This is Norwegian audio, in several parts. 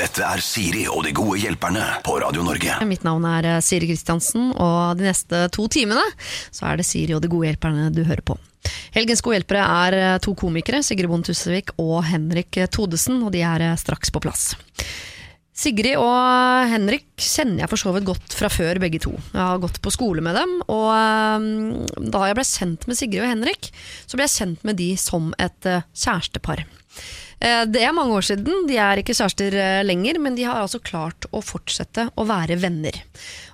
Dette er Siri og de gode hjelperne på Radio Norge. Mitt navn er eh, Siri Kristiansen, og de neste to timene så er det Siri og de gode hjelperne du hører på. Helgens gode hjelpere er eh, to komikere, Sigrid Bonde Tusvik og Henrik Todesen, og de er eh, straks på plass. Sigrid og Henrik kjenner jeg for så vidt godt fra før, begge to. Jeg har gått på skole med dem, og eh, da jeg ble kjent med Sigrid og Henrik, så ble jeg kjent med de som et eh, kjærestepar. Eh, Det er mange år siden, de er ikke kjærester eh, lenger, men de har altså klart å fortsette å være venner.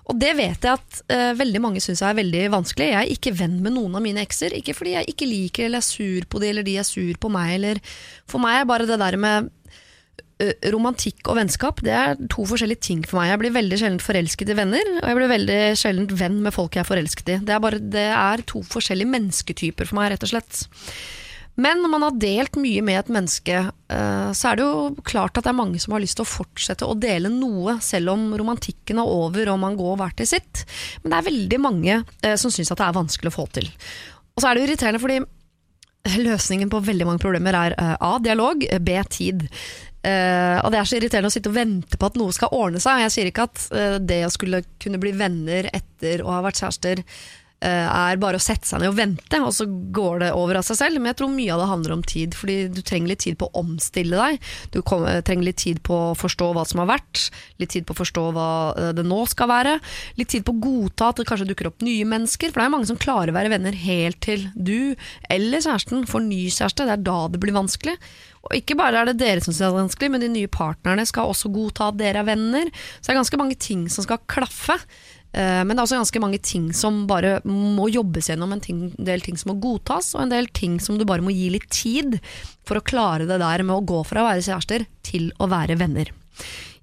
Og det vet jeg at uh, veldig mange syns er veldig vanskelig. Jeg er ikke venn med noen av mine ekser, ikke fordi jeg ikke liker eller er sur på de, eller de er sur på meg, eller For meg er bare det der med uh, romantikk og vennskap det er to forskjellige ting for meg. Jeg blir veldig sjelden forelsket i venner, og jeg blir veldig sjelden venn med folk jeg er forelsket i. Det er, bare, det er to forskjellige mennesketyper for meg, rett og slett. Men når man har delt mye med et menneske, eh, så er det jo klart at det er mange som har lyst til å fortsette å dele noe, selv om romantikken er over og man går hver til sitt. Men det er veldig mange eh, som syns at det er vanskelig å få til. Og så er det jo irriterende fordi løsningen på veldig mange problemer er eh, A. Dialog, B. Tid. Og det er så irriterende å sitte og vente på at noe skal ordne seg. Jeg sier ikke at det å skulle kunne bli venner etter å ha vært kjærester er bare å sette seg ned og vente, og så går det over av seg selv. Men jeg tror mye av det handler om tid, fordi du trenger litt tid på å omstille deg. Du trenger litt tid på å forstå hva som har vært, litt tid på å forstå hva eh, det nå skal være. Litt tid på å godta at det kanskje dukker opp nye mennesker, for det er mange som klarer å være venner helt til du eller kjæresten får ny kjæreste. Det er da det blir vanskelig. Og ikke bare er det dere som synes det er vanskelig, men de nye partnerne skal også godta at dere er venner. Så det er ganske mange ting som skal klaffe. Eh, Men det er også ganske mange ting som bare må jobbes gjennom. En ting, del ting som må godtas, og en del ting som du bare må gi litt tid for å klare det der med å gå fra å være kjærester til å være venner.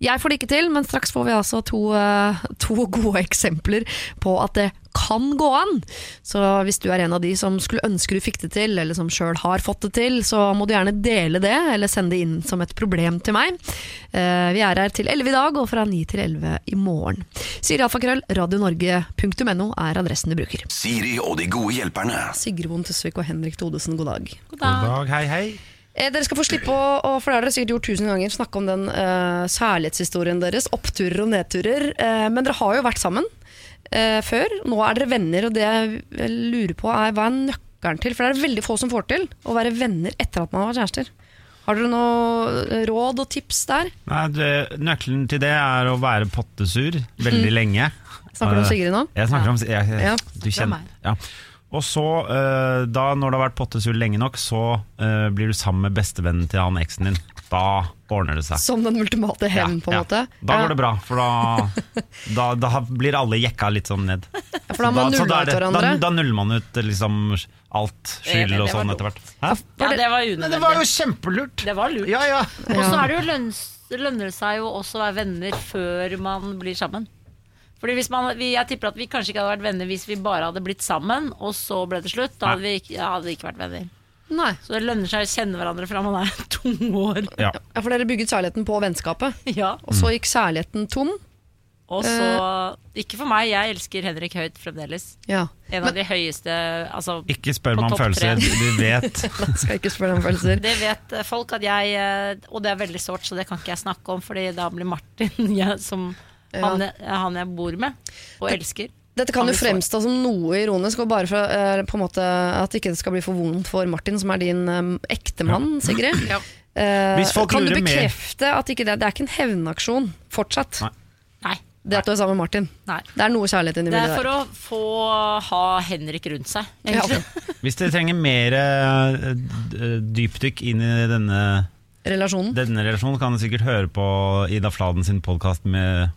Jeg får det ikke til, men straks får vi altså to, eh, to gode eksempler på at det kan gå an. Så hvis du er en av de som skulle ønske du fikk det til, eller som sjøl har fått det til, så må du gjerne dele det, eller sende det inn som et problem til meg. Eh, Vi er her til 11 i dag, og fra 9 til 11 i morgen. Siri Alfakrøll, radionorge.no er adressen du bruker. Siri og de gode hjelperne. Sigrid Bonde Tusvik og Henrik Todesen, god dag. God dag, hei, hei. Eh, Dere skal få slippe å, for det har dere sikkert gjort tusen ganger, snakke om den uh, særlighetshistorien deres, oppturer og nedturer. Uh, men dere har jo vært sammen eh, før. Nå er dere venner, og det jeg lurer på er hva er nøkkelen til? For det er veldig få som får til, å være venner etter at man har vært kjærester. Har dere noe råd og tips der? Nei, det, nøkkelen til det er å være pottesur veldig lenge. Snakker du om Eh, Sigrid nå? Jeg snakker om jeg, jeg, Ja. Du kjenner ja. Og så, eh, da når det har vært pottesul lenge nok, så eh, blir du sammen med bestevennen til han eksen din. Da ordner det seg. Som den ultimate hevn, på en Ja, måte? Da går det bra, for da, da, da blir alle jekka litt sånn ned. Ja, for da har man så nulla er ut det- hverandre. Da, da nuller man ut liksom alt skyld og sånn etter hvert. Hæ? Ja, det var Men det var jo unødvendig. kjempelurt! Det var lurt. Ja, ja. Og så er det jo lønns, lønner det seg jo også å være venner før man blir sammen. Fordi hvis man, vi, Jeg tipper at vi kanskje ikke hadde vært venner hvis vi bare hadde blitt sammen, og så ble det slutt. Da hadde vi ikke, ja, hadde vi ikke vært venner. Nei. Så det lønner seg å kjenne hverandre fra man er to år. ja. Ja, for dere bygget særligheten på vennskapet, Ja, og så gikk særligheten tom. Og så Ikke for meg, jeg elsker Henrik høyt fremdeles. Ja. En av de høyeste altså, Ikke spør meg om topp følelser, tre. du vet. Skal ikke spørre om følelser. Det vet eh, folk at jeg eh, Og det er veldig sårt, så det kan ikke jeg snakke om, Fordi da blir Martin jeg, som. Han, jeg- han jeg bor med og elsker. Dette kan jo fremstå som noe ironisk, og bare for eh, på en måte, at ikke det skal bli for vondt for Martin, som er din um, ektemann, Sigrid. Eh, Hvis folk kan du bekrefte mer- at ikke det, det er ikke en hevnaksjon fortsatt? Nei. Nei. Det at du er sammen med Martin. Nei. Det er noe kjærlighet inni Det er for der. å få ha Henrik rundt seg. Ja. Hvis dere trenger mer eh, dypdykk inn i denne, Relasjonen. denne relasjonen, kan dere sikkert høre på Ida Fladen sin podkast med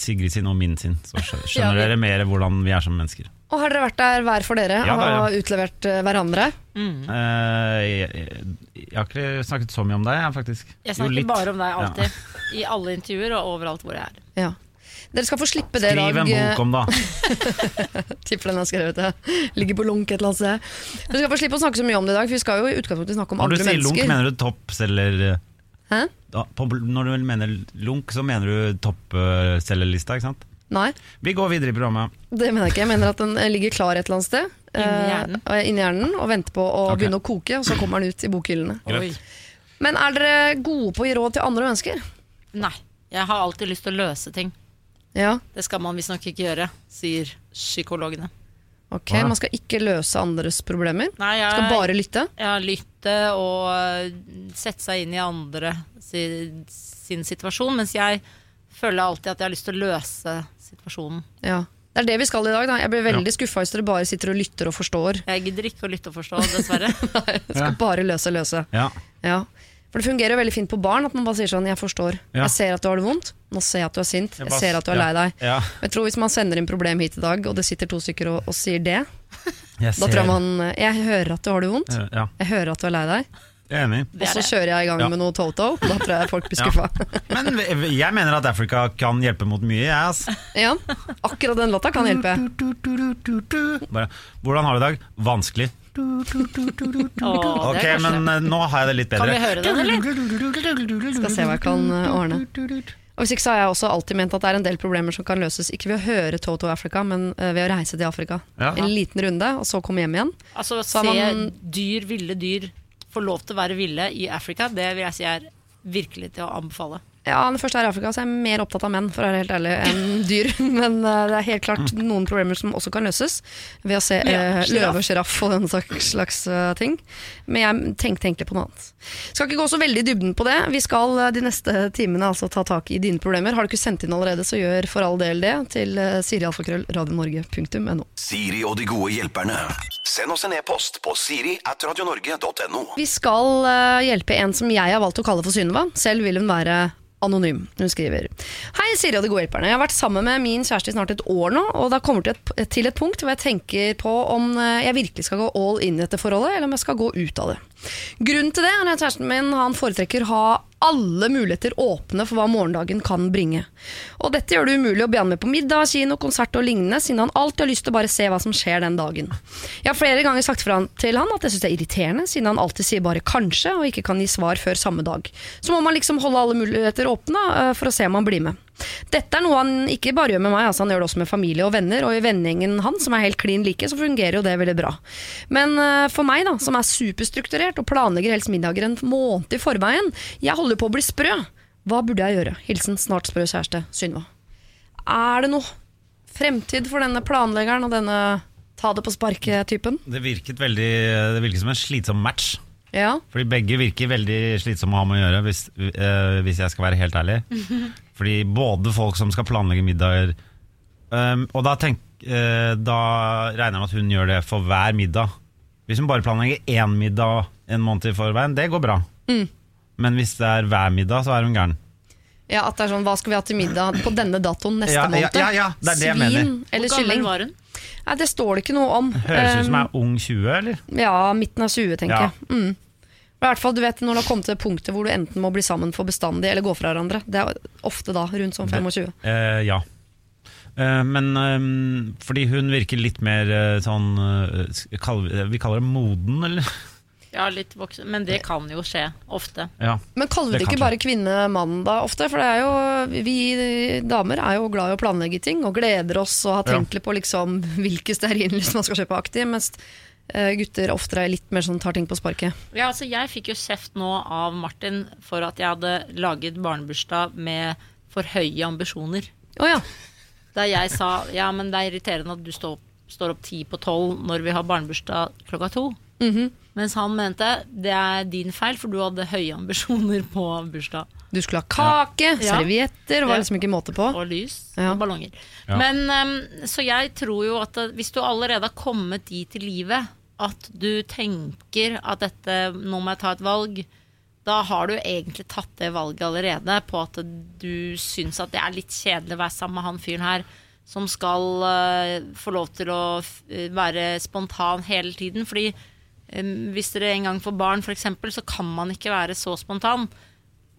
Sigrid sin og min sin. Så skjønner Ja, vi- dere mer hvordan vi er som mennesker. Og har dere vært der hver for dere Ja, og da, ja. har utlevert eh, hverandre? Mm. Uh, jeg, jeg, jeg har ikke snakket så mye om deg, jeg, faktisk. Jeg Jo, snakker litt. bare om deg Ja. alltid. I alle intervjuer og overalt hvor jeg er. Ja. Dere skal få slippe det i Skriv en bok om det. Tipper den er skrevet, ja. Ligger på lunk et eller annet sted. Dere skal få slippe å snakke så mye om det i dag, for vi skal jo i utgangspunktet snakke om Når du andre sier lunk, mener du toppselger... Hæ? Da, på, når du mener lunk, så mener du toppselgerlista, ikke sant? Nei, Vi går videre i programmet. det mener jeg ikke. Jeg mener at den eh, ligger klar et eller annet sted. Inni hjernen. Uh, inni hjernen og venter på å okay. begynne å koke, og så kommer den ut i bokhyllene. Oi. Men er dere gode på å gi råd til andre mennesker? Nei. Jeg har alltid lyst til å løse ting. Ja, Det skal man visstnok ikke gjøre, sier psykologene. Ok. Man skal ikke løse andres problemer. Nei, jeg, Skal bare lytte. ja, lytte og øh, sette seg inn i andre sin, sin situasjon, mens jeg føler alltid at jeg har lyst til å løse situasjonen. Ja. Det er det vi skal i dag. da Jeg blir veldig skuffa hvis dere bare sitter og lytter og forstår. Jeg gidder ikke å lytte og forstå, dessverre. Jeg skal Ja. bare løse, løse. Ja. Ja. For det fungerer jo veldig fint på barn at man bare sier sånn 'jeg forstår'. Ja. Jeg ser at du har det vondt. Nå ser jeg at du er sint. Jeg Jeg ser at du er lei deg. Ja. Jeg tror Hvis man sender inn problem hit i dag, og det sitter to stykker og, og sier det, Jeg da tror jeg man Jeg hører at du har det vondt. Ja, Jeg hører at du er lei deg. jeg er enig. Og så kjører jeg i gang Ja. med noe Toto. Da tror jeg folk blir Ja. Men jeg mener at Africa kan hjelpe mot mye. Jeg, ass. Ja. Akkurat den låta kan hjelpe. Bare, hvordan har du det i dag? Vanskelig. Ok, men eh, nå har jeg det litt bedre. Kan vi høre den, eller? Skal se hva jeg kan eh, ordne. Og hvis ikke så har jeg også alltid ment at det er en del problemer som kan løses ikke ved å høre Toto Africa, men eh, ved å reise til Afrika. Ja. En liten runde, og så komme hjem igjen. Altså, å se man- dyr, ville dyr få lov til å være ville i Afrika, det vil jeg si er virkelig til å anbefale. Ja, når først er i Afrika, så er jeg mer opptatt av menn, for å være helt ærlig, enn dyr. Men uh, det er helt klart noen problemer som også kan løses ved å se uh, løve, sjiraff og den slags, slags eh, ting. Men jeg tenkte egentlig på noe annet. Skal ikke gå så veldig i dybden på det. Vi skal de neste timene altså ta tak i dine problemer. Har du ikke sendt inn allerede, så gjør for all del det til uh, sirialfakrøll.radionorge.no. Siri og de gode hjelperne. Send oss en e-post på siri at radionorge.no. Vi skal eh, hjelpe en som jeg har valgt å kalle for Synnøve. Selv vil hun være anonym. Hun skriver Hei, Siri og de gode hjelperne. Jeg har vært sammen med min kjæreste i snart et år nå, og det har kommet til til et punkt hvor jeg tenker på om eh, jeg virkelig skal gå all in i dette forholdet, eller om jeg skal gå ut av det. Grunnen til det er at kjæresten min han foretrekker å ha alle muligheter åpne for hva morgendagen kan bringe. Og dette gjør det umulig å be han med på middag, kino, konsert og lignende, siden han alltid har lyst til å bare se hva som skjer den dagen. Jeg har flere ganger sagt han- til han at jeg syns det er irriterende, siden han alltid sier bare kanskje, og ikke kan gi svar før samme dag. Så må man liksom holde alle muligheter åpne eh, for å se om han blir med. Dette er noe han ikke bare gjør med meg, altså han gjør det også med familie og venner, og i vennegjengen hans, som er helt klin like, så fungerer jo det veldig bra. Men eh, for meg, da, som er superstrukturert og planlegger helst middager en måned i forveien, jeg holder på å bli sprø. Hva burde jeg gjøre? Hilsen snart sprø kjæreste Synva. Er det noe fremtid for denne planleggeren og denne ta det på sparket-typen? Det virket veldig Det virket som en slitsom match. Ja. Fordi begge virker veldig slitsomme å ha med å gjøre, hvis, øh, hvis jeg skal være helt ærlig. Fordi både folk som skal planlegge middager um, Og da, tenk, uh, da regner jeg med at hun gjør det for hver middag. Hvis hun bare planlegger én middag en måned i forveien, det går bra. Men hvis det er hver middag, så er hun gæren. ja, at det er sånn, hva skal vi ha til middag på denne datoen neste Ja, ja, måned? ja, ja, det er det jeg Svin mener. eller Hvor gammel kylling? var hun? Nei, det står det ikke noe om. Høres ut som hun er ung 20, eller? Ja, midten av 20, tenker Ja. jeg. Mm. I hvert fall, du vet, Når du har kommet til punktet hvor du enten må bli sammen for bestandig eller gå fra hverandre. Det er ofte da, rundt sånn 25. Eh, ja. Eh, men eh, fordi hun virker litt mer eh, sånn eh, Vi kaller det moden, eller? Ja, litt voksen. Men det kan jo skje ofte. Ja. Men kaller vi Det det ikke bare kvinne-mann da ofte? For det er jo, vi damer er jo glad i å planlegge ting og gleder oss og har Ja. tenkt litt på liksom, hvilke stearinlys man skal kjøpe aktig, mens eh, gutter oftere er litt mer sånn tar ting på sparket. Ja, altså Jeg fikk jo kjeft nå av Martin for at jeg hadde laget barnebursdag med for høye ambisjoner. Oh, ja. Der jeg sa ja, men det er irriterende at du står, står opp ti på tolv når vi har barnebursdag klokka to. Mhm. Mens han mente det er din feil, for du hadde høye ambisjoner på bursdag. Du skulle ha kake, Ja. servietter, det var liksom ikke måte på. Og lys Ja. og ballonger. Ja. Men um, Så jeg tror jo at hvis du allerede har kommet dit i livet at du tenker at dette Nå må jeg ta et valg. Da har du egentlig tatt det valget allerede på at du syns at det er litt kjedelig å være sammen med han fyren her som skal uh, få lov til å f- være spontan hele tiden. Fordi um, hvis dere en gang får barn, f.eks., så kan man ikke være så spontan.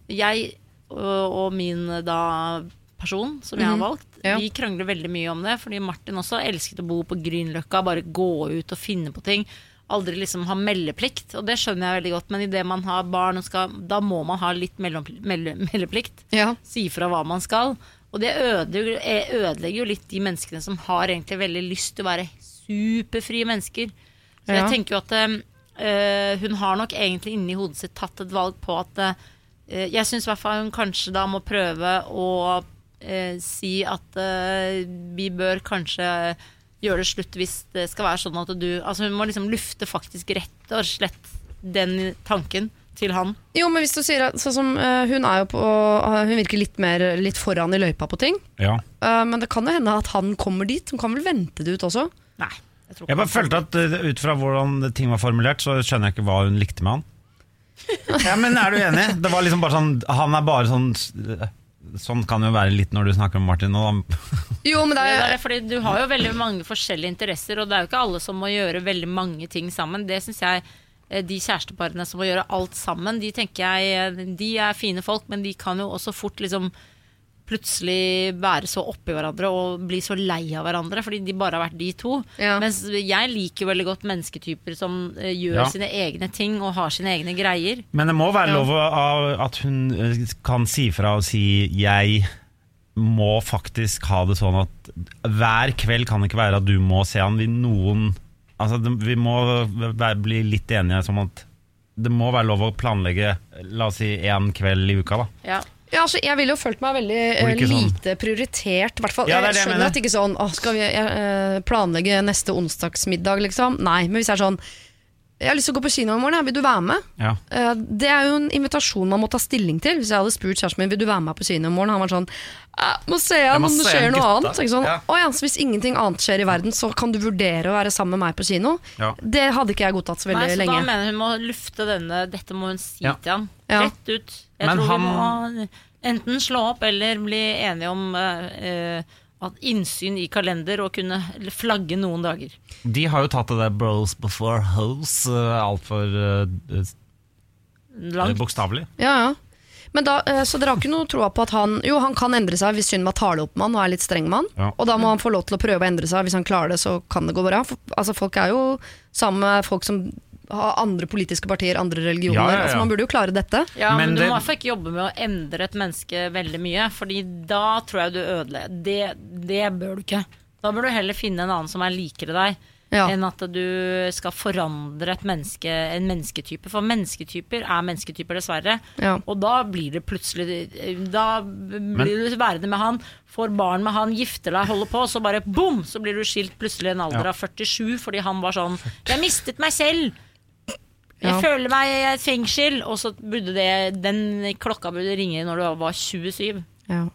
Jeg og, og min da person som jeg har valgt, Mhm. Ja. vi krangler veldig mye om det. Fordi Martin også elsket å bo på Grünerløkka, bare gå ut og finne på ting. Aldri liksom ha meldeplikt, og det skjønner jeg veldig godt. Men idet man har barn, og skal, da må man ha litt mellom, melde, meldeplikt. Ja. Si fra hva man skal. Og det ødelegger, ødelegger jo litt de menneskene som har egentlig veldig lyst til å være superfrie mennesker. Så Ja. jeg tenker jo at øh, hun har nok egentlig inni hodet sitt tatt et valg på at eh, Jeg syns i hvert fall hun kanskje da må prøve å eh, si at eh, vi bør kanskje gjøre det slutt hvis det skal være sånn at du Altså hun må liksom lufte faktisk rett og slett den tanken til han. Jo, men hvis du sier at sånn som uh, Hun er jo på uh, Hun virker litt mer litt foran i løypa på ting. Ja. Uh, men det kan jo hende at han kommer dit. Hun kan vel vente det ut også? Nei. Jeg tror Jeg bare følte at uh, ut fra hvordan ting var formulert, så skjønner jeg ikke hva hun likte med han. Ja, men er du enig? Det var liksom bare sånn Han er bare sånn Sånn kan det jo være litt når du snakker om Martin. Jo, men det Det er er fordi Du har jo veldig mange forskjellige interesser, og det er jo ikke alle som må gjøre veldig mange ting sammen. Det syns jeg eh, de kjæresteparene som må gjøre alt sammen, de tenker jeg eh, De er fine folk, men de kan jo også fort liksom plutselig være så oppi hverandre og bli så lei av hverandre fordi de bare har vært de to. Ja. Mens jeg liker jo veldig godt mennesketyper som eh, gjør Ja. sine egne ting og har sine egne greier. men det må være Ja. lov av at hun uh, kan si fra og si 'jeg må faktisk ha det sånn at hver kveld kan det ikke være at du må se han. Vi, noen, altså, vi må være, bli litt enige som at det må være lov å planlegge la oss si én kveld i uka. da Ja. Ja, altså, jeg ville jo følt meg veldig eh, sånn- lite prioritert. Hvert. Ja, det jeg det jeg skjønner mener. at ikke sånn «Åh, Skal vi eh, planlegge neste onsdagsmiddag, liksom? Nei. Men hvis jeg er sånn Jeg har lyst til å gå på kino i morgen, jeg. vil du være med? Ja. Eh, det er jo en invitasjon man må ta stilling til. Hvis jeg hadde spurt kjæresten min vil du være med på kino i morgen, han var sånn «Eh, må se an om det skjer noe gutta». annet. Ikke sånn, Ja. «Å ja, så hvis ingenting annet skjer i verden, så kan du vurdere å være sammen med meg på kino. Ja. Det hadde ikke jeg godtatt så veldig Nei, så lenge. da mener hun må lufte denne Dette må hun si Ja. til han. Rett ut Jeg Men tror han- vi må enten slå opp Eller bli enige om eh, eh, At innsyn i kalender Og kunne flagge noen dager De har jo tatt det der 'bros before hoes' uh, altfor uh, Langt bokstavelig. Ja, ja. Men da, eh, så dere har ikke noe troa på at han Jo, han kan endre seg hvis Sunniva tar det opp med han og er litt streng med han. Ja. Og da må han få lov til å prøve å endre seg. Hvis han klarer det, så kan det gå bra. For, altså, folk er jo sammen med folk som har andre politiske partier, andre religioner. Ja, ja, ja. Altså, man burde jo klare dette. Ja, men, Men du det- må ikke jobbe med å endre et menneske veldig mye Fordi da tror jeg du ødelegger det, det bør du ikke Da bør du heller finne en annen som er likere deg Ja. Enn at du skal forandre et menneske, en mennesketype For mennesketyper er mennesketyper dessverre Ja. Og da blir det plutselig Da blir du værende med han Får barn med han, gifter deg, holder på Så bare boom, så blir du skilt plutselig i en alder Ja. av 47 Fordi han var sånn Jeg mistet meg selv jeg Ja. føler meg i et fengsel, og så burde det, den klokka burde ringe når du var 27. Ja.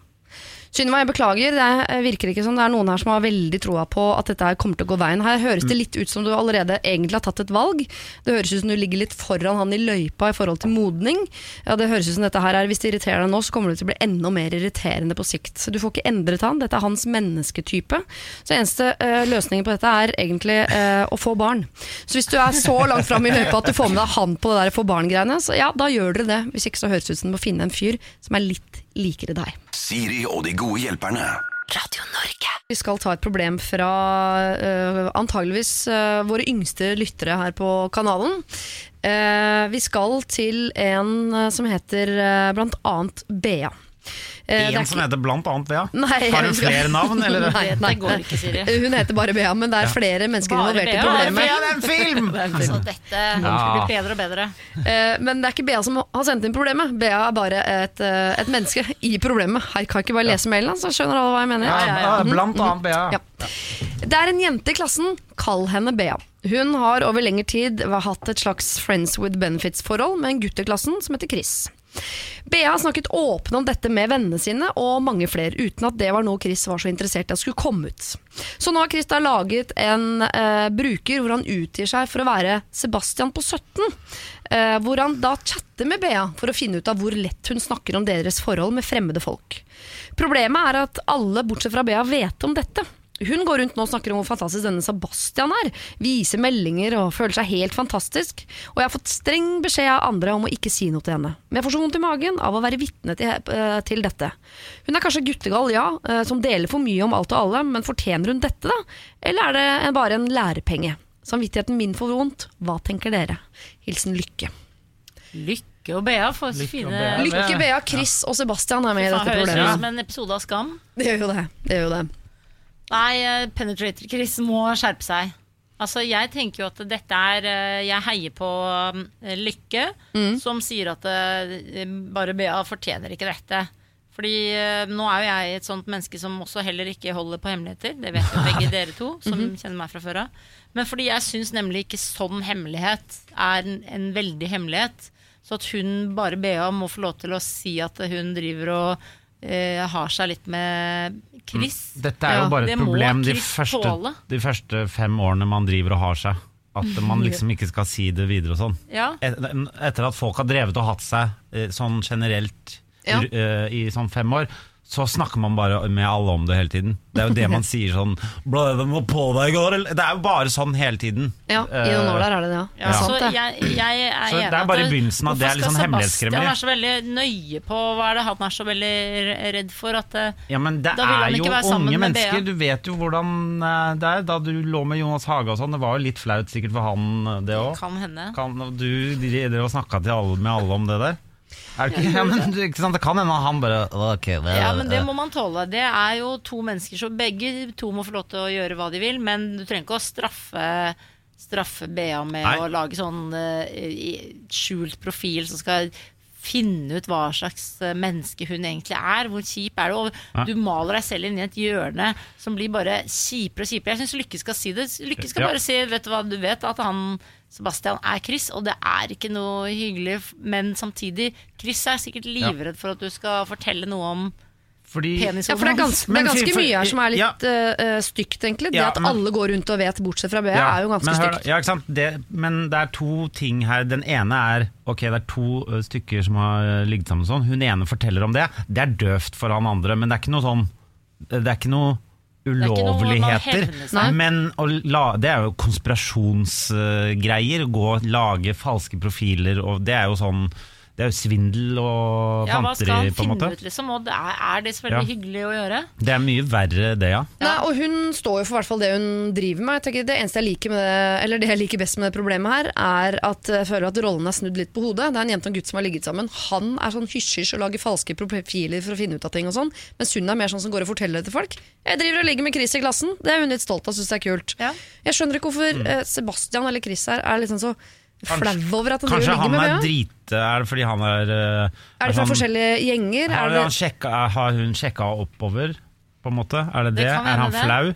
Synva, jeg beklager. Det er- virker ikke som det er noen her som har veldig troa på at dette her kommer til å gå veien. Her høres det litt ut som du allerede egentlig har tatt et valg. Det høres ut som du ligger litt foran han i løypa i forhold til modning. Ja, det høres ut som dette her er Hvis det irriterer deg nå, så kommer det til å bli enda mer irriterende på sikt. Så du får ikke endret han. Dette er hans mennesketype. Så eneste uh, løsningen på dette er egentlig uh, å få barn. Så hvis du er så langt fram i løypa at du får med deg han på det der få barn-greiene, så ja, da gjør dere det. Hvis ikke så høres det ut som du må finne en fyr som er litt likere deg. Siri og de gode hjelperne. Radio Norge. Vi skal ta et problem fra uh, antageligvis uh, våre yngste lyttere her på kanalen. Uh, vi skal til en uh, som heter uh, blant annet Bea. Eh, det En som heter blant annet Bea. Nei, Har hun flere navn, eller? Nei, Det nei. går ikke, Siri. Hun heter bare Bea, men det er flere mennesker involvert i Bea? problemet. Bea, det er en film! Altså, dette Ja. blir bedre og bedre. Eh, men det er ikke Bea som har sendt inn problemet. Bea er bare et, eh, et menneske i problemet. Her kan ikke bare lese mailen, så skjønner alle hva jeg mener. Ja, ja, Blant annet Bea. Ja. Det er en jente i klassen, kall henne Bea. Hun har over lengre tid hatt et slags friends with benefits-forhold med en gutt i klassen som heter Chris. Bea har snakket åpent om dette med vennene sine og mange flere, uten at det var noe Chris var så interessert i at skulle komme ut. Så nå har Chris da laget en eh, bruker hvor han utgir seg for å være Sebastian på 17. Eh, hvor han da chatter med Bea for å finne ut av hvor lett hun snakker om deres forhold med fremmede folk. Problemet er at alle bortsett fra Bea vet om dette. Hun går rundt nå og snakker om hvor fantastisk denne Sebastian er, viser meldinger og føler seg helt fantastisk. Og jeg har fått streng beskjed av andre om å ikke si noe til henne. Men jeg får så vondt i magen av å være vitne til, uh, til dette. Hun er kanskje guttegal, ja, uh, som deler for mye om alt og alle, men fortjener hun dette, da? Eller er det en- bare en lærepenge? Samvittigheten min får vondt. Hva tenker dere? Hilsen Lykke. Lykke og Bea får Lykke fine Bea. Lykke, Bea, Chris og Sebastian er med i dette problemet Det Høres ut som en episode av Skam. Det gjør jo det. det, gjør jo det. Nei, eh, Penetrator Chris må skjerpe seg. Altså, jeg tenker jo at dette er eh, Jeg heier på eh, Lykke, Mm. som sier at bare Bea fortjener ikke dette. Fordi nå er jo jeg et sånt menneske som også heller ikke holder på hemmeligheter. Det vet jo begge dere to, som Mhm. kjenner meg fra før av. Men fordi jeg syns nemlig ikke sånn hemmelighet er en, en veldig hemmelighet. Så at hun bare Bea må få lov til å si at hun driver og eh, har seg litt med Chris. Dette er jo bare et problem de første, de første fem årene man driver og har seg. At man liksom ikke skal si det videre og sånn. Ja. Et- Etter at folk har drevet og hatt seg eh, sånn generelt Ja. eh, i sånn fem år, så snakker man bare med alle om det hele tiden. Det er jo det man sier sånn 'Ble det noe på deg i går?' eller Det er jo bare sånn hele tiden. Ja, I noen år der er det det, ja. Ja, så jeg, jeg er Så det er bare i begynnelsen at det er litt sånn Hvorfor skal hemmelighetskremmeri. Sebastian være så veldig nøye på hva er det han er så veldig redd for? At eh, Ja, men det Da vil han er ikke jo være sammen unge med Bea. mennesker. Du vet jo hvordan eh, det er. Da du lå med Jonas Hage og sånn, det var jo litt flaut sikkert for han, eh, det òg. kan hende. Kan du drive og snakka med alle om det der? Er det ikke, ja, men, ikke sant? Det kan hende han bare ok, det, Ja, men det må man tåle. Det er jo to mennesker, så begge to må få lov til å gjøre hva de vil. Men du trenger ikke å straffe Straffe Bea med Nei. å lage sånn eh, skjult profil som skal finne ut hva slags eh, menneske hun egentlig er. Hvor kjip er du? Og du maler deg selv inn i et hjørne som blir bare kjipere og kjipere. Jeg syns Lykke skal si det. Lykke skal bare si vet du hva, du vet at han Sebastian er Chris, og det er ikke noe hyggelig, men samtidig Chris er sikkert livredd for at du skal fortelle noe om Fordi penis Ja, for det er ganske, det er ganske mye her som er litt ja. uh, stygt, egentlig. Det Ja, at men- alle går rundt og vet, bortsett fra Bea, Ja, er jo ganske men stygt. Ja, ikke sant? Det, men det er to ting her. Den ene er Ok, det er to stykker som har ligget sammen sånn. Hun ene forteller om det. Det er døvt for han andre, men det er ikke noe sånn Det er ikke noe ulovligheter. Men å la, det er jo konspirasjonsgreier. Gå og lage falske profiler, og det er jo sånn Det er jo svindel og Ja, hva skal fanteri, han på en finne måte. ut, liksom? Og det er, er det så veldig Ja. hyggelig å gjøre? Det er mye verre, det, ja. Nei, og hun står jo for hvert fall det hun driver med. Jeg tenker Det eneste jeg liker med det, eller det jeg liker best med det problemet her, er at jeg føler at rollen er snudd litt på hodet. Det er en jente og en gutt som har ligget sammen. Han er sånn hysj-hysj og lager falske profiler for å finne ut av ting og sånn, mens hun er mer sånn som går og forteller det til folk. Jeg driver og ligger med Chris i klassen. Det er hun litt stolt av, syns det er kult. Ja. Jeg skjønner ikke hvorfor Mm. Sebastian eller Chris her er liksom så flau over at han Kanskje ligger han med er Bea. drite Er det fordi han er Er det fra sånn- forskjellige gjenger? Har, Er det, han sjekka, har hun sjekka oppover, på en måte? Er det det? Det er han flau?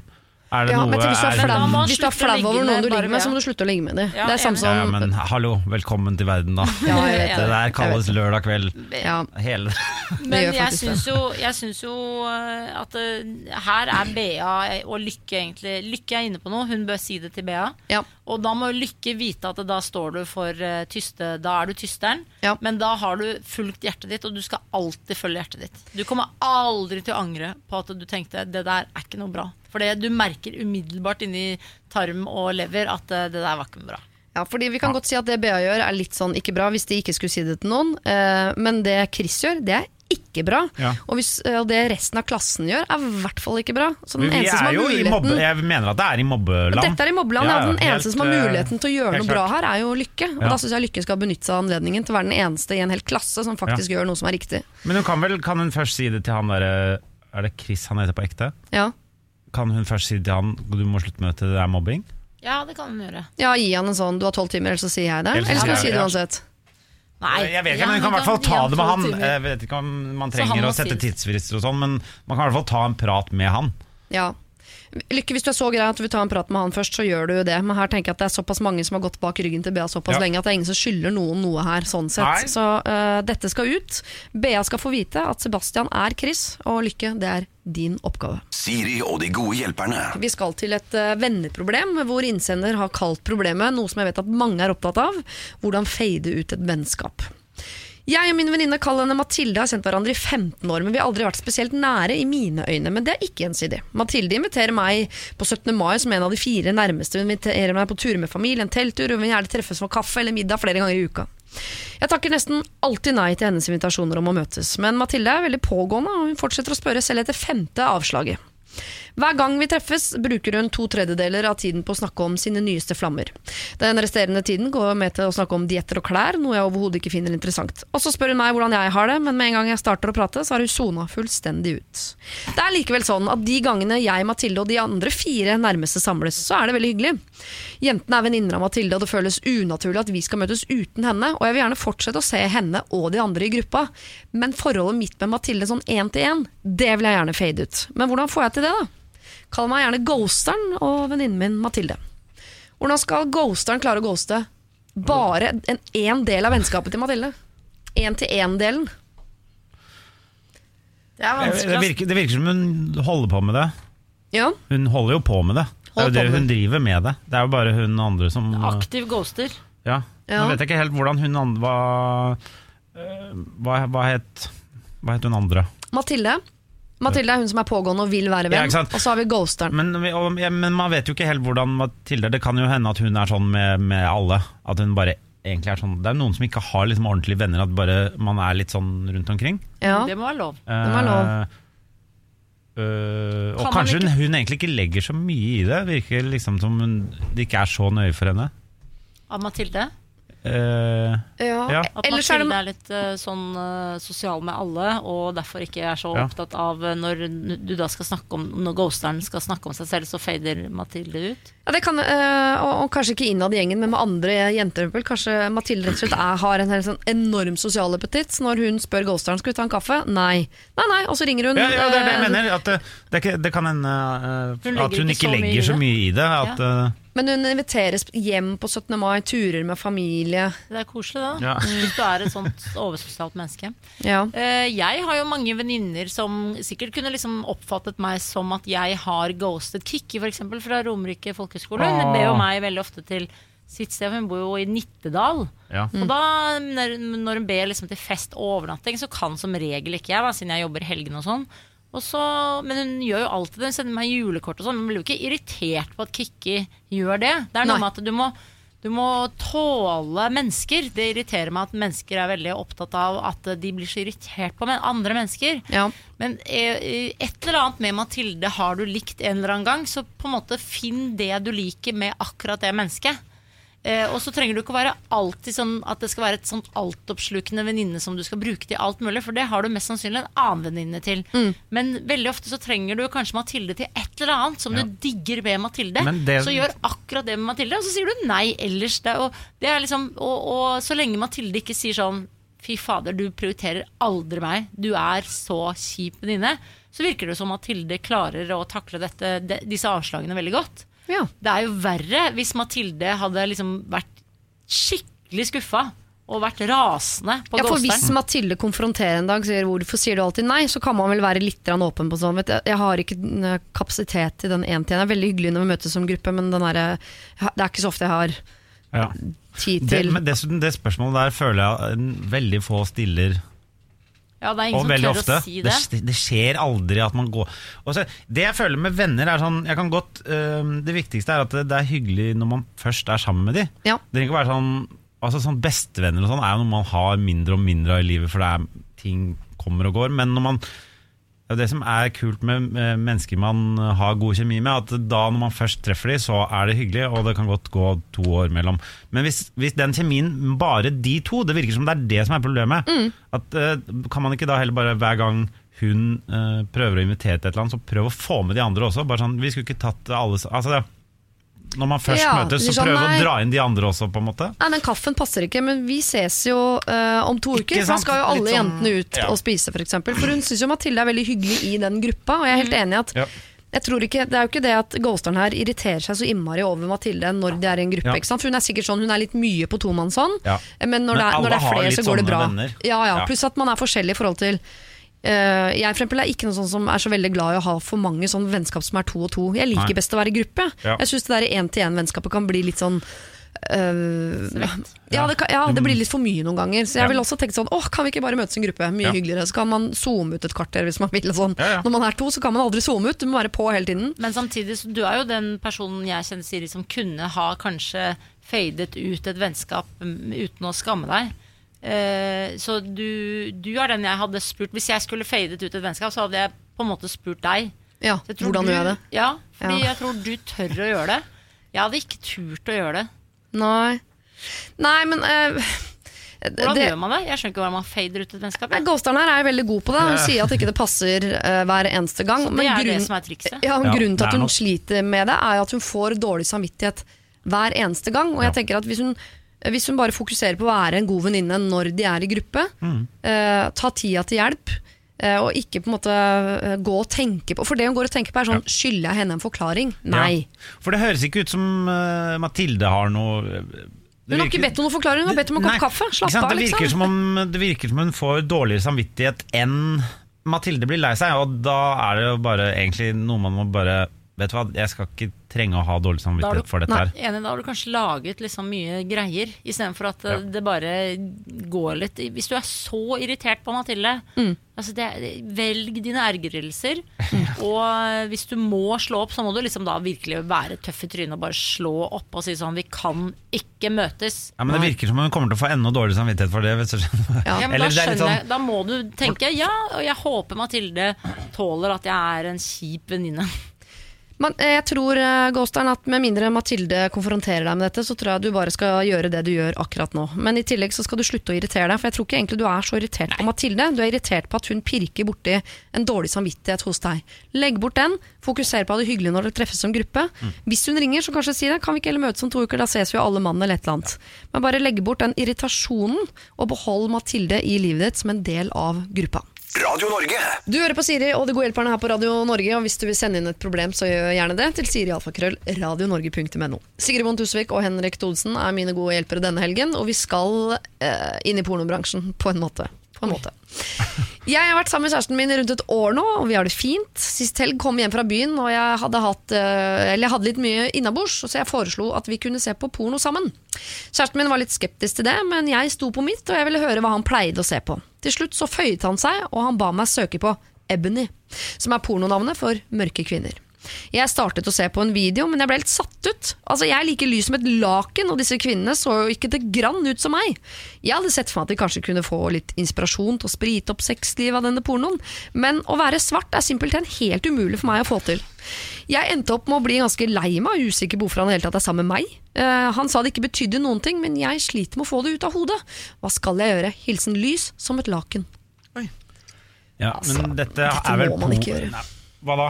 Er det ja, noe men tenk, hvis, du er flau, Da hvis du er flau over noen du ligger med, så må du slutte å ligge med dem. Ja, det er samme som ja, men hallo, velkommen til verden, da. Ja, jeg vet Det det. der kalles lørdag kveld. Ja. Hele Men jeg syns jo, jeg syns jo eh, at uh, her er Bea og Lykke egentlig Lykke er inne på noe, hun bør si det til Bea. Ja. Og da må Lykke vite at da står du for uh, tyste Da er du tysteren, Ja. men da har du fulgt hjertet ditt, og du skal alltid følge hjertet ditt. Du kommer aldri til å angre på at du tenkte det der er ikke noe bra. For du merker umiddelbart inni tarm og lever at eh, det der var ikke noe bra. Ja, fordi Vi kan godt si at det BA gjør er litt sånn ikke bra, hvis de ikke skulle si det til noen. Eh, men det Chris gjør, det er ikke bra. Ja. Og, hvis, eh, og det resten av klassen gjør, er i hvert fall ikke bra. Så den Vi eneste som er jo i mobbe... Jeg mener at det er i mobbeland. Dette er i mobbeland, ja, Ja, Den helt, eneste som har muligheten til å gjøre noe noe bra her, er jo Lykke. Og Ja. Da syns jeg Lykke skal benytte seg av anledningen til å være den eneste i en hel klasse som faktisk gjør noe som er riktig. Men hun kan vel Kan hun først si det til han derre Er det Chris han heter på ekte? Ja, Kan hun først si til han Du må slutte med dette, det er mobbing? Ja, det kan hun gjøre. ja gi han en sånn 'du har tolv timer, ellers så sier jeg det'. Ellers Eller skal hun si det ja. uansett? Nei, jeg vet ikke, ja, men Hun kan i hvert fall ta det med han. Jeg vet ikke om man trenger å sette tidsfrister og sånn, men man kan i hvert fall ta en prat med han. Ja. Lykke, hvis du er så grei at du vil ta en prat med han først, så gjør du jo det. Men her tenker jeg at det er såpass mange som har gått bak ryggen til Bea såpass Ja. lenge at det er ingen som skylder noen noe her. sånn sett. Nei. Så uh, dette skal ut. Bea skal få vite at Sebastian er Chris, og Lykke, det er din oppgave. Siri og de gode hjelperne. Vi skal til et uh, venneproblem, hvor innsender har kalt problemet noe som jeg vet at mange er opptatt av. Hvordan fade ut et vennskap. Jeg og min venninne kall henne Mathilde har kjent hverandre i 15 år, men vi har aldri vært spesielt nære i mine øyne. Men det er ikke gjensidig. Mathilde inviterer meg på 17. mai som en av de fire nærmeste. Hun inviterer meg på turer med familien, telttur, og vi vil gjerne treffes for kaffe eller middag flere ganger i uka. Jeg takker nesten alltid nei til hennes invitasjoner om å møtes, men Mathilde er veldig pågående, og hun fortsetter å spørre selv etter femte avslaget. Hver gang vi treffes, bruker hun to tredjedeler av tiden på å snakke om sine nyeste flammer. Den resterende tiden går med til å snakke om dietter og klær, noe jeg overhodet ikke finner interessant. Og så spør hun meg hvordan jeg har det, men med en gang jeg starter å prate, så har hun sona fullstendig ut. Det er likevel sånn at de gangene jeg, Mathilde og de andre fire nærmeste samles, så er det veldig hyggelig. Jentene er venninner av Mathilde, og det føles unaturlig at vi skal møtes uten henne, og jeg vil gjerne fortsette å se henne og de andre i gruppa, men forholdet mitt med Mathilde sånn én til én, det vil jeg gjerne fade ut. Men hvordan får jeg til det, da? Kall meg gjerne ghosteren og venninnen min Mathilde. Hvordan skal ghosteren klare å ghoste bare en én del av vennskapet til Mathilde? Én-til-én-delen. Det er vanskelig. Det virker, det virker som hun holder på med det. Ja. Hun holder jo på med det. Det er jo det hun driver med det. Det er jo bare hun andre som Aktiv ghoster. Ja. Ja. Nå vet jeg ikke helt hvordan hun andre Hva, øh, hva, hva, het, hva het hun andre? Mathilde. Mathilde er hun som er pågående og vil være venn. ja, og så har vi ghosteren. Men, og, ja, men man vet jo ikke helt hvordan Mathilde Det kan jo hende at hun er sånn med, med alle. At hun bare egentlig er sånn Det er noen som ikke har liksom ordentlige venner, at bare man er litt sånn rundt omkring. Ja. Det må være lov. Det må være lov. Eh, øh, og Kan kanskje hun, hun egentlig ikke legger så mye i det. Virker liksom som hun, det ikke er så nøye for henne. Av Mathilde. Eh, Ja. Ja. At Ellers Mathilde er litt uh, sånn uh, sosial med alle, og derfor ikke er så Ja. opptatt av når du da skal snakke om Når ghosteren skal snakke om seg selv, så fader Mathilde ut. Ja, det kan, og, og kanskje ikke innad i gjengen, men med andre jenter. vel. Kanskje Mathilde rett og slett er, har en helt sånn enorm sosial appetitt. Når hun spør ghosteren skal vi ta en kaffe, nei. Nei, nei, Og så ringer hun. ja, ja, det er det jeg mener. At det, det, kan hende at hun ikke ikke så mye legger så mye i det. At, Men hun inviteres hjem på 17. mai, turer med familie. Det er koselig, da. Ja. Hvis du er et sånt oversosialt menneske. Ja. Eh, jeg har jo mange venninner som sikkert kunne liksom oppfattet meg som at jeg har ghostet Kikki, f.eks. fra Romerike folkehøgskole. Hun ber jo meg veldig ofte til sitt sted. Hun bor jo i Nittedal. ja. Og da, når, hun ber liksom til fest og overnatting, så kan som regel ikke jeg, da, siden jeg jobber helgen og sånn. Og så, men hun gjør jo alltid det. Hun sender meg julekort og sånn. Men blir jo ikke irritert på at Kikki gjør det. Det er noe Nei. med at du må, du må tåle mennesker. Det irriterer meg at mennesker er veldig opptatt av at de blir så irritert på men andre mennesker. ja. Men eh, et eller annet med Mathilde har du likt en eller annen gang, så på en måte finn det du liker med akkurat det mennesket. Eh, og så trenger du ikke være alltid sånn at det skal være et sånt altoppslukende venninne som du skal bruke til alt mulig, for det har du mest sannsynlig en annen venninne til. Mm. Men veldig ofte så trenger du kanskje Mathilde til et eller annet som Ja. du digger ved Mathilde. Det- Så gjør akkurat det med Mathilde, og så sier du nei ellers. Det, og, det er liksom, og, og så lenge Mathilde ikke sier sånn Fy fader, du prioriterer aldri meg. Du er så kjip venninne. Så virker det som Mathilde klarer å takle dette, de, disse avslagene veldig godt. Ja. Det er jo verre hvis Mathilde hadde liksom vært skikkelig skuffa og vært rasende på Ja, for Hvis. Mathilde konfronterer en dag og sier 'hvorfor sier du alltid nei', så kan man vel være litt åpen på sånn. Vet du, jeg har ikke eh, kapasitet til den én til én. Det er veldig hyggelig når vi møtes som gruppe, men den derre- det er ikke så ofte jeg har Ja. tid Det, til men dessuten, det spørsmålet der føler jeg veldig få stiller Ja, det er ingen Og som veldig tør ofte. å si det. det. det skjer aldri at man går og så, Det jeg føler med venner, er sånn jeg kan godt, øh, Det viktigste er at det, det er hyggelig når man først er sammen med de. Ja. Det trenger ikke være sånn Altså sånn Bestevenner og sånn er jo noe man har mindre og mindre av i livet, for det er, ting kommer og går. Men når man det er det som er kult med eh, mennesker man har god kjemi med, at da når man først treffer dem, så er det hyggelig, og det kan godt gå to år mellom. Men hvis, hvis den kjemien, bare de to, det virker som det er det som er problemet. At, eh, kan man ikke da heller bare hver gang hun eh, prøver å invitere til et eller annet, så prøv å få med de andre også. Bare sånn, vi skulle ikke tatt alle altså det, Når man først Ja, møtes, så sånn, prøv å dra inn de andre også, på en måte. Nei, den kaffen passer ikke, men vi ses jo uh, om to uker. For da skal jo alle sånn- jentene ut ja. og spise, f.eks. For, eksempel. for hun syns jo Mathilde er veldig hyggelig i den gruppa, og jeg er helt enig i at Ja. jeg tror ikke, Det er jo ikke det at ghosteren her irriterer seg så innmari over Mathilde når de er i en gruppe. Ja. For Hun er sikkert sånn, hun er litt mye på tomannshånd, Ja. men når, Men det er, når det er flere, så går det bra. Ja. Pluss at man er forskjellig i forhold til eh, jeg for eksempel er ikke noe sånn som er så veldig glad i å ha for mange sånn vennskap som er to og to. Jeg liker Nei. best å være i gruppe. Ja. Jeg syns det der én-til-én-vennskapet kan bli litt sånn Uh, ja, det kan, ja, det blir litt for mye noen ganger. Så jeg Ja. vil også tenke sånn Åh, kan vi ikke bare møtes i en gruppe? Mye Ja. hyggeligere. Så kan man zoome ut et kvarter hvis man vil. Sånn. Ja, ja. Når man er to, så kan man aldri zoome ut. Du må være på hele tiden. Men samtidig, så du er jo den personen jeg kjenner Siri som kunne ha kanskje fadet ut et vennskap mm, uten å skamme deg. Eh, så du, du er den jeg hadde spurt Hvis jeg skulle fadet ut et vennskap, så hadde jeg på en måte spurt deg. Ja, hvordan du, gjør jeg det? Ja, fordi Ja. jeg tror du tør å gjøre det. Jeg hadde ikke turt å gjøre det. Nei. Nei, men uh, Hvordan det, gjør man det? Jeg skjønner ikke hvordan man fader ut et vennskap. Ja. Ghosteren her er veldig god på det. Hun sier at ikke det passer uh, hver eneste gang. Så det men er det som er trikset. Ja, Ja, Grunnen til at hun sliter med det, er at hun får dårlig samvittighet hver eneste gang. Og jeg tenker at hvis hun, hvis hun bare fokuserer på å være en god venninne når de er i gruppe, Mm. eh, ta tida til hjelp, eh, og ikke på en måte eh, gå og tenke på For det hun går og tenker på, er sånn Skylder jeg henne en forklaring? Nei. Ja. For det høres ikke ut som uh, Mathilde har noe det Hun har ikke bedt om noen forklaring, hun har bedt om en kopp kaffe. Slapp av, det, virker liksom. som om, det virker som hun får dårligere samvittighet enn Mathilde blir lei seg, og da er det jo bare egentlig noe man må bare Vet du hva, jeg skal ikke trenge å ha dårlig samvittighet du- for dette Nei. her. Enig, da har du kanskje laget liksom mye greier, istedenfor at Ja. eh, det bare går litt Hvis du er så irritert på Mathilde, Mm. altså det, velg dine ergrelser. Og eh, hvis du må slå opp, så må du liksom da virkelig være tøff i trynet og bare slå opp og si sånn Vi kan ikke møtes. Ja, men Det virker som hun kommer til å få enda dårligere samvittighet for det. Hvis du. Ja. Ja, men Eller da det er skjønner sånn- da må du tenke ja, og jeg håper Mathilde tåler at jeg er en kjip venninne. Men eh, jeg tror, eh, Gåstein, at med mindre Mathilde konfronterer deg med dette, så tror jeg du bare skal gjøre det du gjør akkurat nå. Men i tillegg så skal du slutte å irritere deg, for jeg tror ikke egentlig du er så irritert på Mathilde. Du er irritert på at hun pirker borti en dårlig samvittighet hos deg. Legg bort den, fokuser på det hyggelige når dere treffes som gruppe. Hvis hun ringer, så kanskje si det. Kan vi ikke heller møtes om to uker, da ses vi jo alle mann eller et eller annet. Men bare legg bort den irritasjonen, og behold Mathilde i livet ditt som en del av gruppa. Radio Norge. Du hører på Siri og De gode hjelperne her på Radio Norge, og hvis du vil sende inn et problem, så gjør gjerne det til sirialfakrøll radionorge.no. Sigrid Bond Tusvik og Henrik Thodesen er mine gode hjelpere denne helgen, og vi skal eh, inn i pornobransjen på en måte. På en måte. Jeg har vært sammen med kjæresten min rundt et år nå, og vi har det fint. Sist helg kom jeg hjem fra byen, og jeg hadde, hatt, eh, jeg hadde litt mye innabords, så jeg foreslo at vi kunne se på porno sammen. Kjæresten min var litt skeptisk til det, men jeg sto på mitt, og jeg ville høre hva han pleide å se på. Til slutt så føyet han seg, og han ba meg søke på Ebony, som er pornonavnet for mørke kvinner. Jeg startet å se på en video, men jeg ble helt satt ut. Altså, Jeg liker lys som et laken, og disse kvinnene så jo ikke det grann ut som meg. Jeg hadde sett for meg at de kanskje kunne få litt inspirasjon til å sprite opp sexlivet av denne pornoen, men å være svart er simpelthen helt umulig for meg å få til. Jeg endte opp med å bli ganske lei meg og usikker på hvorfor han i hele tatt er sammen med meg. Uh, han sa det ikke betydde noen ting, men jeg sliter med å få det ut av hodet. Hva skal jeg gjøre? Hilsen lys som et laken. Oi. Ja, Altså, men dette, dette er vel må man ikke gjøre. Nei, Hva da?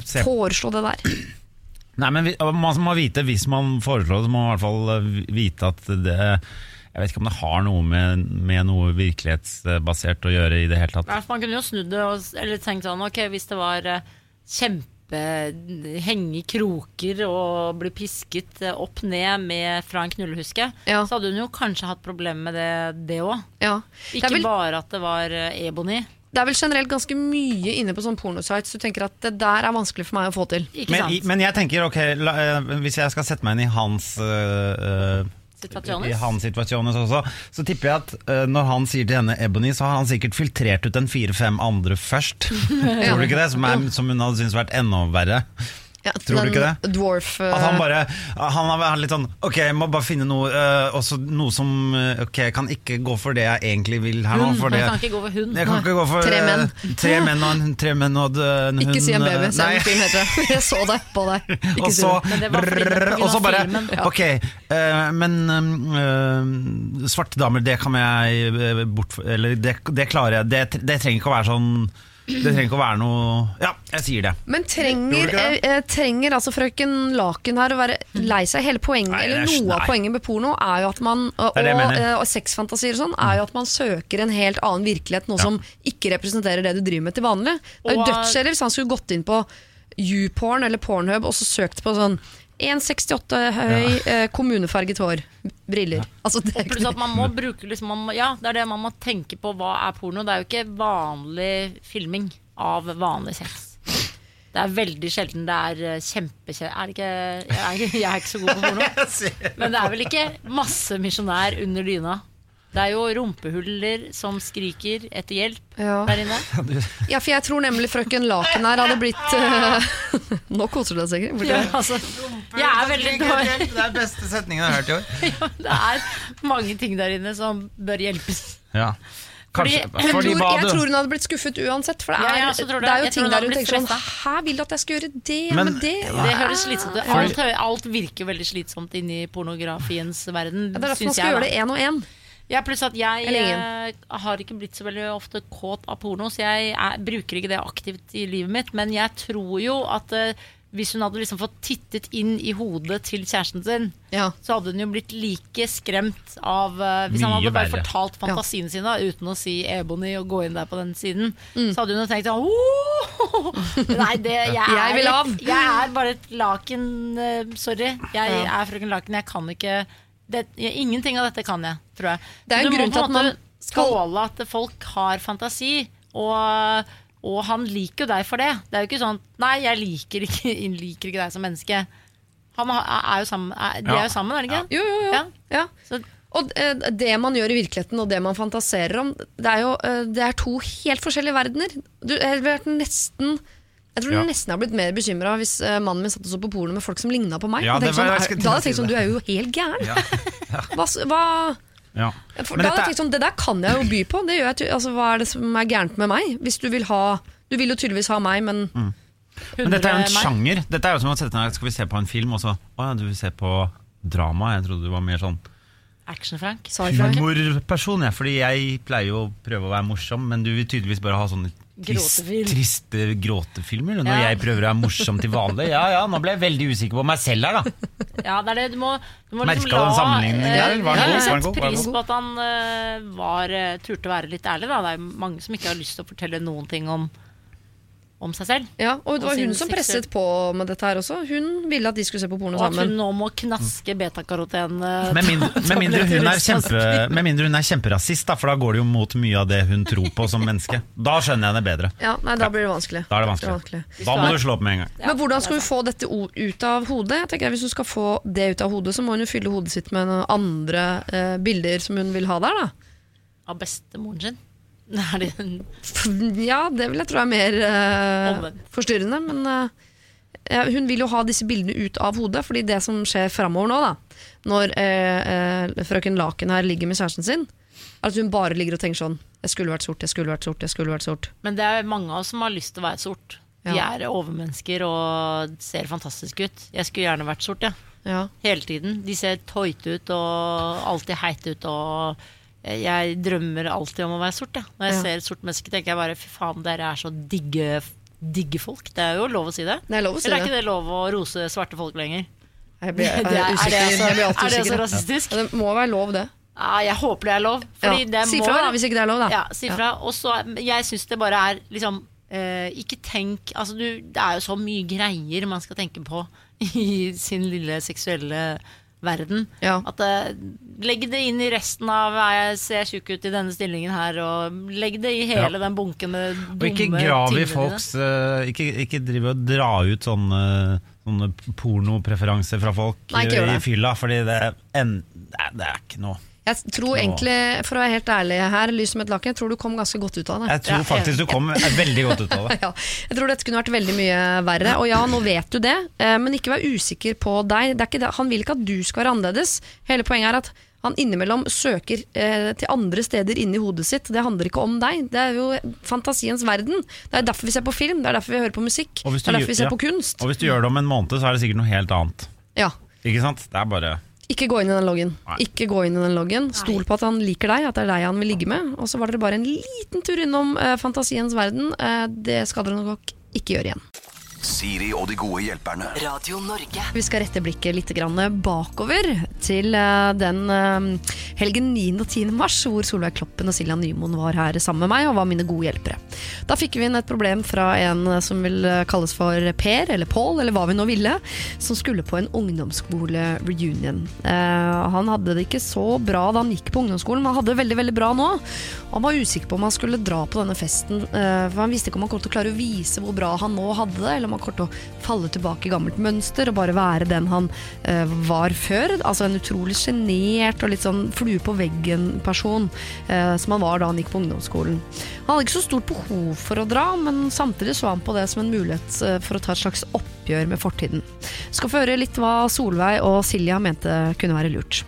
Se. Foreslå det der. Nei, men vi, man må vite, Hvis man foreslår det, så må man i hvert fall eh, vite at det Jeg vet ikke om det har noe med, med noe virkelighetsbasert å gjøre i det hele tatt. Man kunne jo snudd det og, eller tenkt sånn Ok, hvis det var eh, kjempe Henge i kroker og bli pisket opp ned med, fra en knullehuske, Ja. så hadde hun jo kanskje hatt problemer med det, det òg. Ja. Ikke vel, bare at det var eh, ebony. Det er vel generelt ganske mye inne på sånn pornosites du tenker at det der er vanskelig for meg å få til. Ikke Men, i- men jeg tenker, ok, la, eh, hvis jeg skal sette meg inn i hans uh, I hans situasjoner også, så tipper jeg at uh, når han sier til henne Ebony, så har han sikkert filtrert ut en fire-fem andre først. Tror du ikke det? Som, er, som hun hadde syntes vært enda verre. Ja, Tror du ikke det? Dwarf uh... At han bare Han er litt sånn Ok, jeg må bare finne noe uh, også noe som øh, Ok, jeg kan ikke gå for det jeg egentlig vil her nå. For det, kan ikke gå for hund. jeg kan ikke gå for Tre menn. Tre menn og en, tre menn og en hund. Ikke si en baby, se en film heter det. Jeg så det på deg. Ikke Og så, det. Det brrr, og så bare filmen. Ok, uh, men uh, svarte damer, det kan jeg eh, bort Eller det, det klarer jeg. Det, det trenger ikke å være sånn Det trenger ikke å være noe Ja, jeg sier det. Men trenger, Tror du eh, eh, trenger altså frøken Laken her å være lei seg? Hele poenget, Nei, eller Noe nei. av poenget med porno er jo at man Og, og, eh, og sexfantasier og sånn er jo at man søker en helt annen virkelighet, noe Ja. som ikke representerer det du driver med til vanlig. Det er jo Og- dødskjedelig hvis han skulle gått inn på YouPorn eller Pornhub og så søkt på sånn 1,68 høy, ja. kommunefarget hår, briller. Altså, det er pluss ikke at man må bruke liksom, man må, Ja, det er det man må tenke på. Hva er porno? Det er jo ikke vanlig filming av vanlig sex. Det er veldig sjelden det er eh, kjempekjedelig Er det ikke jeg, er ikke jeg er ikke så god på porno. Men det er vel ikke masse misjonær under dyna? Det er jo rumpehuller som skriker etter hjelp Ja. der inne. Ja, for jeg tror nemlig frøken Laken her hadde blitt uh, Nå koser du deg sikkert. Ja, altså, jeg er veldig dårlig. Det er beste setningen jeg har hørt i år. Det er mange ting der inne som bør hjelpes. Ja. Kanskje, Fordi- Jeg fordi tror, jeg tror hun hadde blitt skuffet uansett, for det er, ja, det. det er jo Jeg ting hun der hun tenker sånn. Hæ, vil du at jeg skal gjøre det? Men- med det Ja. Det høres slitsomt ut. Alt, alt virker veldig slitsomt inni pornografiens verden, Ja, Det er derfor man skal jeg. gjøre det én og én. Ja, pluss at jeg eh, har ikke blitt så veldig ofte kåt av porno, så jeg er, bruker ikke det aktivt i livet mitt. Men jeg tror jo at uh, hvis hun hadde liksom fått tittet inn i hodet til kjæresten sin, Ja. så hadde hun jo blitt like skremt av uh, Hvis han hadde bare verre. fortalt fantasien ja. sin da, uten å si Ebony og gå inn der på den siden, Mm. så hadde hun jo tenkt sånn! Nei, det, jeg, Jeg er vil et- av. Jeg er bare et laken. Uh, sorry. Jeg Ja. er frøken Laken. Jeg kan ikke det, jeg, Ingenting av dette kan jeg, tror jeg. Det er en du grunn til at man skal- tåle at folk har fantasi. Og, og han liker jo deg for det. Det er jo ikke sånn Nei, jeg liker ikke, jeg liker ikke deg som menneske. Han er jo sammen, er, de Ja. er jo sammen, er de ikke? Jo, jo, jo. Ja. Ja. Så, Og eh, det man gjør i virkeligheten og det man fantaserer om, det er jo eh, det er to helt forskjellige verdener. Du, jeg ville vært nesten jeg tror Ja. nesten jeg har blitt mer bekymra hvis eh, mannen min satt og så på porno med folk som ligna på meg. Ja, det var- sånn, er- da hadde jeg tenkt sånn, du er jo helt gæren. Ja. Hva, hva, Ja. da hadde jeg tenkt sånn, Det der kan jeg jo by på. Det gjør jeg, altså, hva er det som er gærent med meg? Hvis Du vil ha Du vil jo tydeligvis ha meg, men Mm. men dette er jo en sjanger. Dette er jo som å sette ned Skal vi se på en film, og så Å ja, du vil se på drama? Jeg trodde du var mer sånn Action-Frank. humorperson, jeg. Fordi jeg pleier jo å prøve å være morsom, men du vil tydeligvis bare ha sånne trist, Gråtefilm. triste gråtefilmer. Når Ja. jeg prøver å være morsom til vanlig. Ja ja, nå ble jeg veldig usikker på meg selv her, da. Ja, det er det. Du må, du må liksom du den la sammenligningen eh, der? Var den Jeg god? har sett? Var den pris på at han eh, var, eh, turte å være litt ærlig. Da. Det er mange som ikke har lyst til å fortelle noen ting om, om seg selv. Ja, og det Og var hun som presset på med dette her også. Hun ville at de skulle se på porno Og at hun sammen. nå må knaske betakaroten. eh, Med mindre, med, mindre hun er kjempe, med mindre hun er kjemperasist, da, for da går det jo mot mye av det hun tror på som menneske. Da skjønner jeg det bedre. Ja, nei, Da blir det vanskelig. Da er det Det vanskelig. Da må du slå opp med en gang. Ja, Men hvordan skal hun få dette ut av hodet? Jeg tenker Hvis hun skal få det ut av hodet, så må hun jo fylle hodet sitt med noen andre eh, bilder som hun vil ha der. da Av bestemoren sin. Er det Ja, det vil jeg tro er mer uh, forstyrrende. Men uh, ja, hun vil jo ha disse bildene ut av hodet, fordi det som skjer framover nå, da når uh, frøken Laken her ligger med kjæresten sin, er at hun bare ligger og tenker sånn Jeg skulle vært sort, jeg skulle vært sort, jeg skulle vært sort. Men det er mange av oss som har lyst til å være sort. De Ja. er overmennesker og ser fantastiske ut. Jeg skulle gjerne vært sort, jeg. Ja. Hele tiden. De ser tøyte ut og alltid heit ut og jeg drømmer alltid om å være sort, Ja. Når jeg Ja. ser et sort menneske, tenker jeg bare fy faen, dere er så digge, digge folk. Det er jo lov å si det. Det er lov å si Eller er det. ikke det lov å rose svarte folk lenger? Jeg blir, jeg Det er, det så, jeg er det så rasistisk? Ja, det må være lov, det. Ja, jeg håper det er lov. Det Si fra, da, hvis ikke det er lov, da. Ja, si fra. Og så, jeg syns det bare er liksom eh, Ikke tenk altså du, Det er jo så mye greier man skal tenke på i sin lille seksuelle verden. Ja. At eh, Legg det inn i resten av jeg ser tjukk ut i denne stillingen her, og legg det i hele den bunken med dumme Og ikke grav i folks uh, ikke, ikke drive og dra ut sånne, sånne pornopreferanser fra folk Nei, i fylla, Fordi det, en, det, det er ikke noe Jeg tror egentlig, for å være helt ærlig her, lys som et laken, jeg tror du kom ganske godt ut av det. Jeg tror faktisk du kom veldig godt ut av det. Ja, jeg tror dette kunne vært veldig mye verre. Og ja, nå vet du det, eh, men ikke vær usikker på deg. Det er ikke det. Han vil ikke at du skal være annerledes. Hele poenget er at han innimellom søker eh, til andre steder inni hodet sitt. Det handler ikke om deg. Det er jo fantasiens verden. Det er derfor vi ser på film, det er derfor vi hører på musikk. Det er derfor vi ser ja. på kunst. Og hvis du gjør det om en måned, så er det sikkert noe helt annet. Ja. Ikke sant? Det er bare Ikke gå inn i den loggen. Nei. Ikke gå inn i den loggen. Stol på at han liker deg, at det er deg han vil ligge med. Og så var dere bare en liten tur innom eh, fantasiens verden. Eh, det skal dere nok ikke gjøre igjen. Siri og de gode hjelperne. Radio Norge. Vi skal rette blikket litt grann bakover til eh, den eh, helgen 9. og 10. mars, hvor Solveig Kloppen og Silja Nymoen var her sammen med meg og var mine gode hjelpere. Da fikk vi inn et problem fra en eh, som vil kalles for Per, eller Pål, eller hva vi nå ville, som skulle på en ungdomsskole-reunion. Eh, han hadde det ikke så bra da han gikk på ungdomsskolen, men han hadde det veldig, veldig bra nå. Han var usikker på om han skulle dra på denne festen, for han visste ikke om han kom til å klare å vise hvor bra han nå hadde det, eller om han kommer til å falle tilbake i gammelt mønster og bare være den han eh, var før. Altså en utrolig sjenert og litt sånn flue på veggen-person eh, som han var da han gikk på ungdomsskolen. Han hadde ikke så stort behov for å dra, men samtidig så han på det som en mulighet eh, for å ta et slags oppgjør med fortiden. Skal få høre litt hva Solveig og Silja mente kunne være lurt.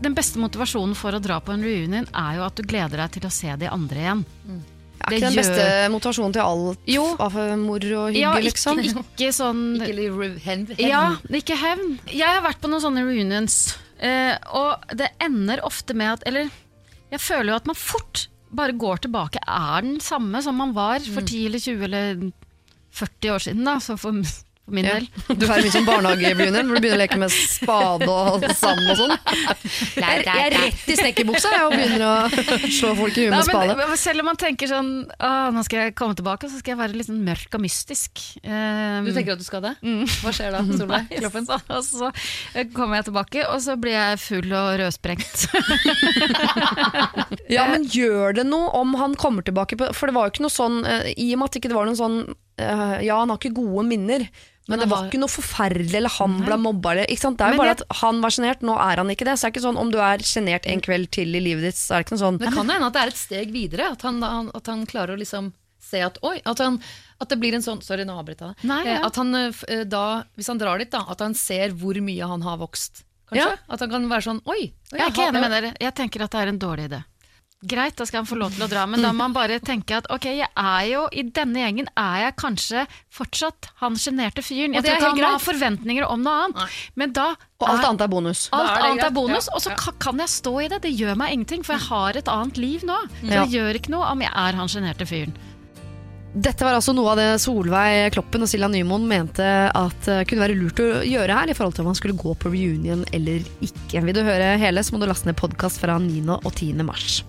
den beste motivasjonen for å dra på en reunion er jo at du gleder deg til å se de andre igjen. Er Det ikke den gjør- beste motivasjonen til alt Jo. av moro og hygge, Ja, ikke, liksom? ikke sånn Ikke hevn. Ja, ikke hevn. Jeg har vært på noen sånne reunions, eh, og det ender ofte med at Eller jeg føler jo at man fort bare går tilbake. Er den samme som man var for 10 eller 20 eller 40 år siden, da, så for, for min Ja. del. Du er mye som barnehageblunder, hvor du begynner å leke med spade og sand og sånn. Jeg, jeg er rett i snekkerbuksa og begynner å slå folk i huet med spade. selv om man tenker sånn Å, nå skal jeg komme tilbake, så skal jeg være litt sånn mørk og mystisk. Um, Du tenker at du skal det? Hva skjer da, Solveig? Kroppen Så, og så kommer jeg tilbake, og så blir jeg full og rødsprengt. Ja, men gjør det noe om han kommer tilbake på For det var jo ikke noe sånn eh, I og med at det ikke var noen sånn eh, Ja, han har ikke gode minner. Men det var var- ikke noe forferdelig, eller han ble mobba. Eller? Det er jo bare jeg- at han var sjenert, nå er han ikke det. Så det er ikke sånn om du er sjenert en kveld til i livet ditt, så er det ikke noe sånn Det kan hende at det er et steg videre. At han, han, at han klarer å liksom se at oi, at, han, at det blir en sånn Sorry, nå avbryter jeg deg. Ja. Eh, At han eh, da, hvis han drar dit, da, at han ser hvor mye han har vokst. Kanskje? Ja. At han kan være sånn oi. Jeg er ikke enig med dere. Jeg tenker at det er en dårlig idé. Greit, da skal han få lov til å dra, men da må man bare tenke at ok, jeg er jo i denne gjengen er jeg kanskje fortsatt han sjenerte fyren. Jeg det tror ikke han må ha forventninger om noe annet. Men da Og alt er- annet er bonus. Alt er annet er bonus, Ja, og så ja. kan jeg stå i det. Det gjør meg ingenting, for jeg har et annet liv nå. Så Ja. det gjør ikke noe om jeg er han sjenerte fyren. Dette var altså noe av det Solveig Kloppen og Silja Nymoen mente at eh, kunne være lurt å gjøre her, i forhold til om man skulle gå på reunion eller ikke. Vil du høre hele, så må du laste ned podkast fra 9. og 10. mars.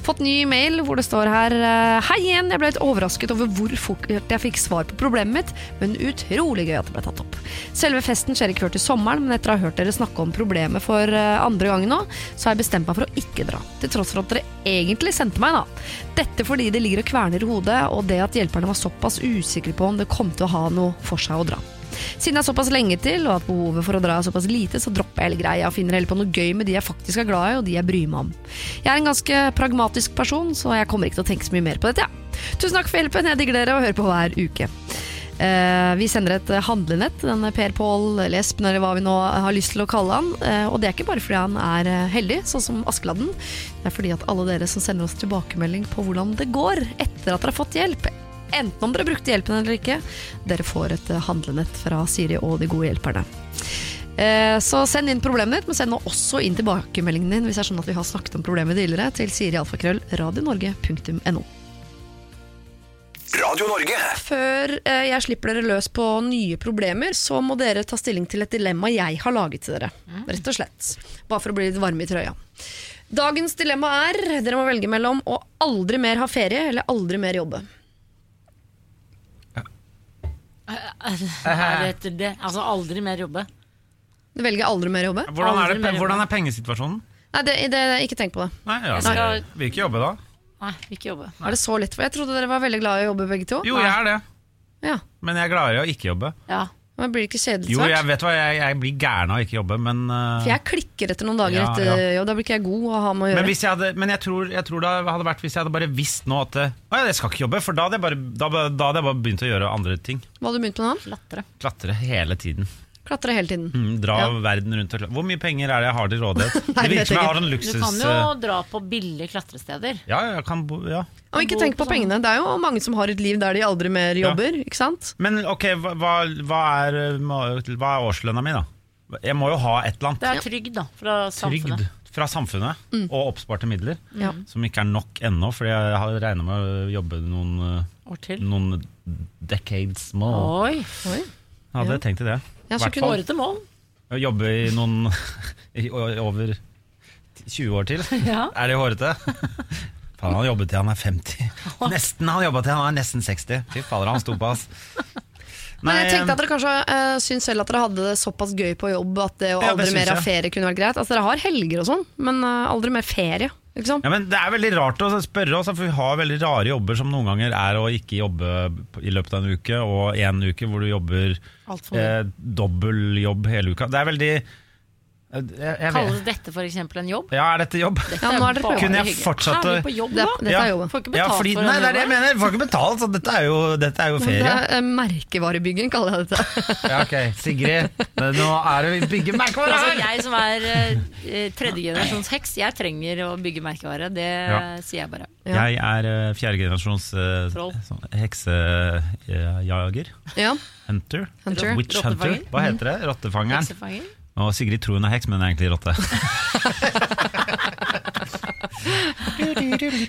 Fått ny mail hvor det står her eh, Hei igjen, jeg ble litt overrasket over hvor fort jeg fikk svar på problemet mitt, men utrolig gøy at det ble tatt opp. Selve festen skjer ikke før til sommeren, men etter å ha hørt dere snakke om problemet for eh, andre gang nå, så har jeg bestemt meg for å ikke dra. Til tross for at dere egentlig sendte meg, da. Dette fordi det ligger og kverner i hodet, og det at hjelperne var såpass usikre på om det kom til å ha noe for seg å dra. Siden det er såpass lenge til, og at behovet for å dra er såpass lite, så dropper jeg hele greia og finner heller på noe gøy med de jeg faktisk er glad i, og de jeg bryr meg om. Jeg er en ganske pragmatisk person, så jeg kommer ikke til å tenke så mye mer på dette, ja. Tusen takk for hjelpen, jeg digger dere og hører på hver uke. Eh, vi sender et handlenett handlenett, denne Per Pål eller Espen eller hva vi nå har lyst til å kalle han. Eh, og det er ikke bare fordi han er eh, heldig, sånn som Askeladden. Det er fordi at alle dere som sender oss tilbakemelding på hvordan det går etter at dere har fått hjelp, enten om dere brukte hjelpen eller ikke, dere får et eh, handlenett fra Siri og de gode hjelperne. Eh, Så send inn problemet ditt, men send nå også inn tilbakemeldingen din hvis det er sånn at vi har snakket om problemet tidligere, til sirialfakrøll.radionorge.no. Radio Norge. Før eh, jeg slipper dere løs på nye problemer, så må dere ta stilling til et dilemma jeg har laget til dere. Rett og slett. Bare for å bli litt varme i trøya. Dagens dilemma er dere må velge mellom å aldri mer ha ferie eller aldri mer jobbe. Er det etter det? Altså aldri mer jobbe. Du velger aldri mer jobbe? Hvordan er, det, jobbe. hvordan er pengesituasjonen? Nei, det, det, ikke tenk på det. Nei, ja, skal- Vil ikke jobbe da? Nei, vil ikke jobbe. Er det så lett Jeg trodde dere var veldig glad i å jobbe begge to. Jo, jeg er det. Ja, Men jeg er gladere i å ikke jobbe. Ja. Men Blir det ikke kjedelig Jo, jeg vet hva, jeg, jeg blir gæren av å ikke jobbe, men uh, For jeg klikker etter noen dager Ja, etter ja. jobb. Da blir ikke jeg god å ha med å gjøre. Men, hvis jeg, hadde, men jeg, tror, jeg tror det hadde vært hvis jeg hadde bare visst nå at eh, Å ja, jeg skal ikke jobbe, for da hadde, jeg bare, da, da hadde jeg bare begynt å gjøre andre ting. Hva hadde du begynt med da? Klatre. Klatre hele tiden. Klatre hele tiden. Mm, dra Ja. verden rundt og klatre. Hvor mye penger er det jeg har til rådighet? Nei, Det virker som jeg har en Du kan jo eh, dra på billige klatresteder. Ja, jeg kan bo, ja. Og ikke tenk på på pengene. Det er jo mange som har et liv der de aldri mer Ja. jobber. Ikke sant? Men ok, hva, hva, er, eh, hva er årslønna mi, da? Jeg må jo ha et eller annet. Det er trygd, da, fra trygd samfunnet. fra samfunnet og oppsparte midler. Ja. Som ikke er nok ennå, fordi jeg har regna med å jobbe noen, eh, År til. noen decades more. Oi. Oi. Hadde tenkt i det. Ja, så kunne- året til mål. Jobbe i noen i, over 20 år til. Ja. Er det hårete? Faen, han har jobbet til han er 50. Nesten han jobbet til han er nesten 60. Fy fader, han sto på, ass. Men jeg tenkte at dere kanskje uh, syns selv at dere hadde det såpass gøy på jobb at det å Ja, aldri syns mer ha ferie kunne vært greit. Altså Dere har helger og sånn, men uh, aldri mer ferie. Ikke sant? Ja, men Det er veldig rart å spørre oss, for vi har veldig rare jobber som noen ganger er å ikke jobbe i løpet av en uke, og en uke hvor du jobber eh, dobbel eh, hele uka. Det er veldig Kalles dette f.eks. en jobb? Ja, er dette jobb? Ja, nå er det på jobb. Kunne jeg fortsatt å- Er vi på jobb da? dette er jobben. Får ikke Ja, betalt fordi, for nei, det er det jeg mener. Får ikke betalt, så dette er jo, dette er jo Det ferie. er eh, merkevarebygging, kaller jeg dette. Ja, ok, Sigrid, nå er det vi bygger merkevare Altså, her! jeg som er uh, tredjegenerasjons heks, jeg trenger å bygge merkevare. Det Ja. sier jeg bare. Ja. Jeg er uh, fjerdegenerasjons uh, heksejager. Uh, Ja. Hunter. Hunter. Witch hunter. Hva heter det? Rottefangeren. Heksefanger. Og Sigrid tror hun er heks, men hun er egentlig rotte.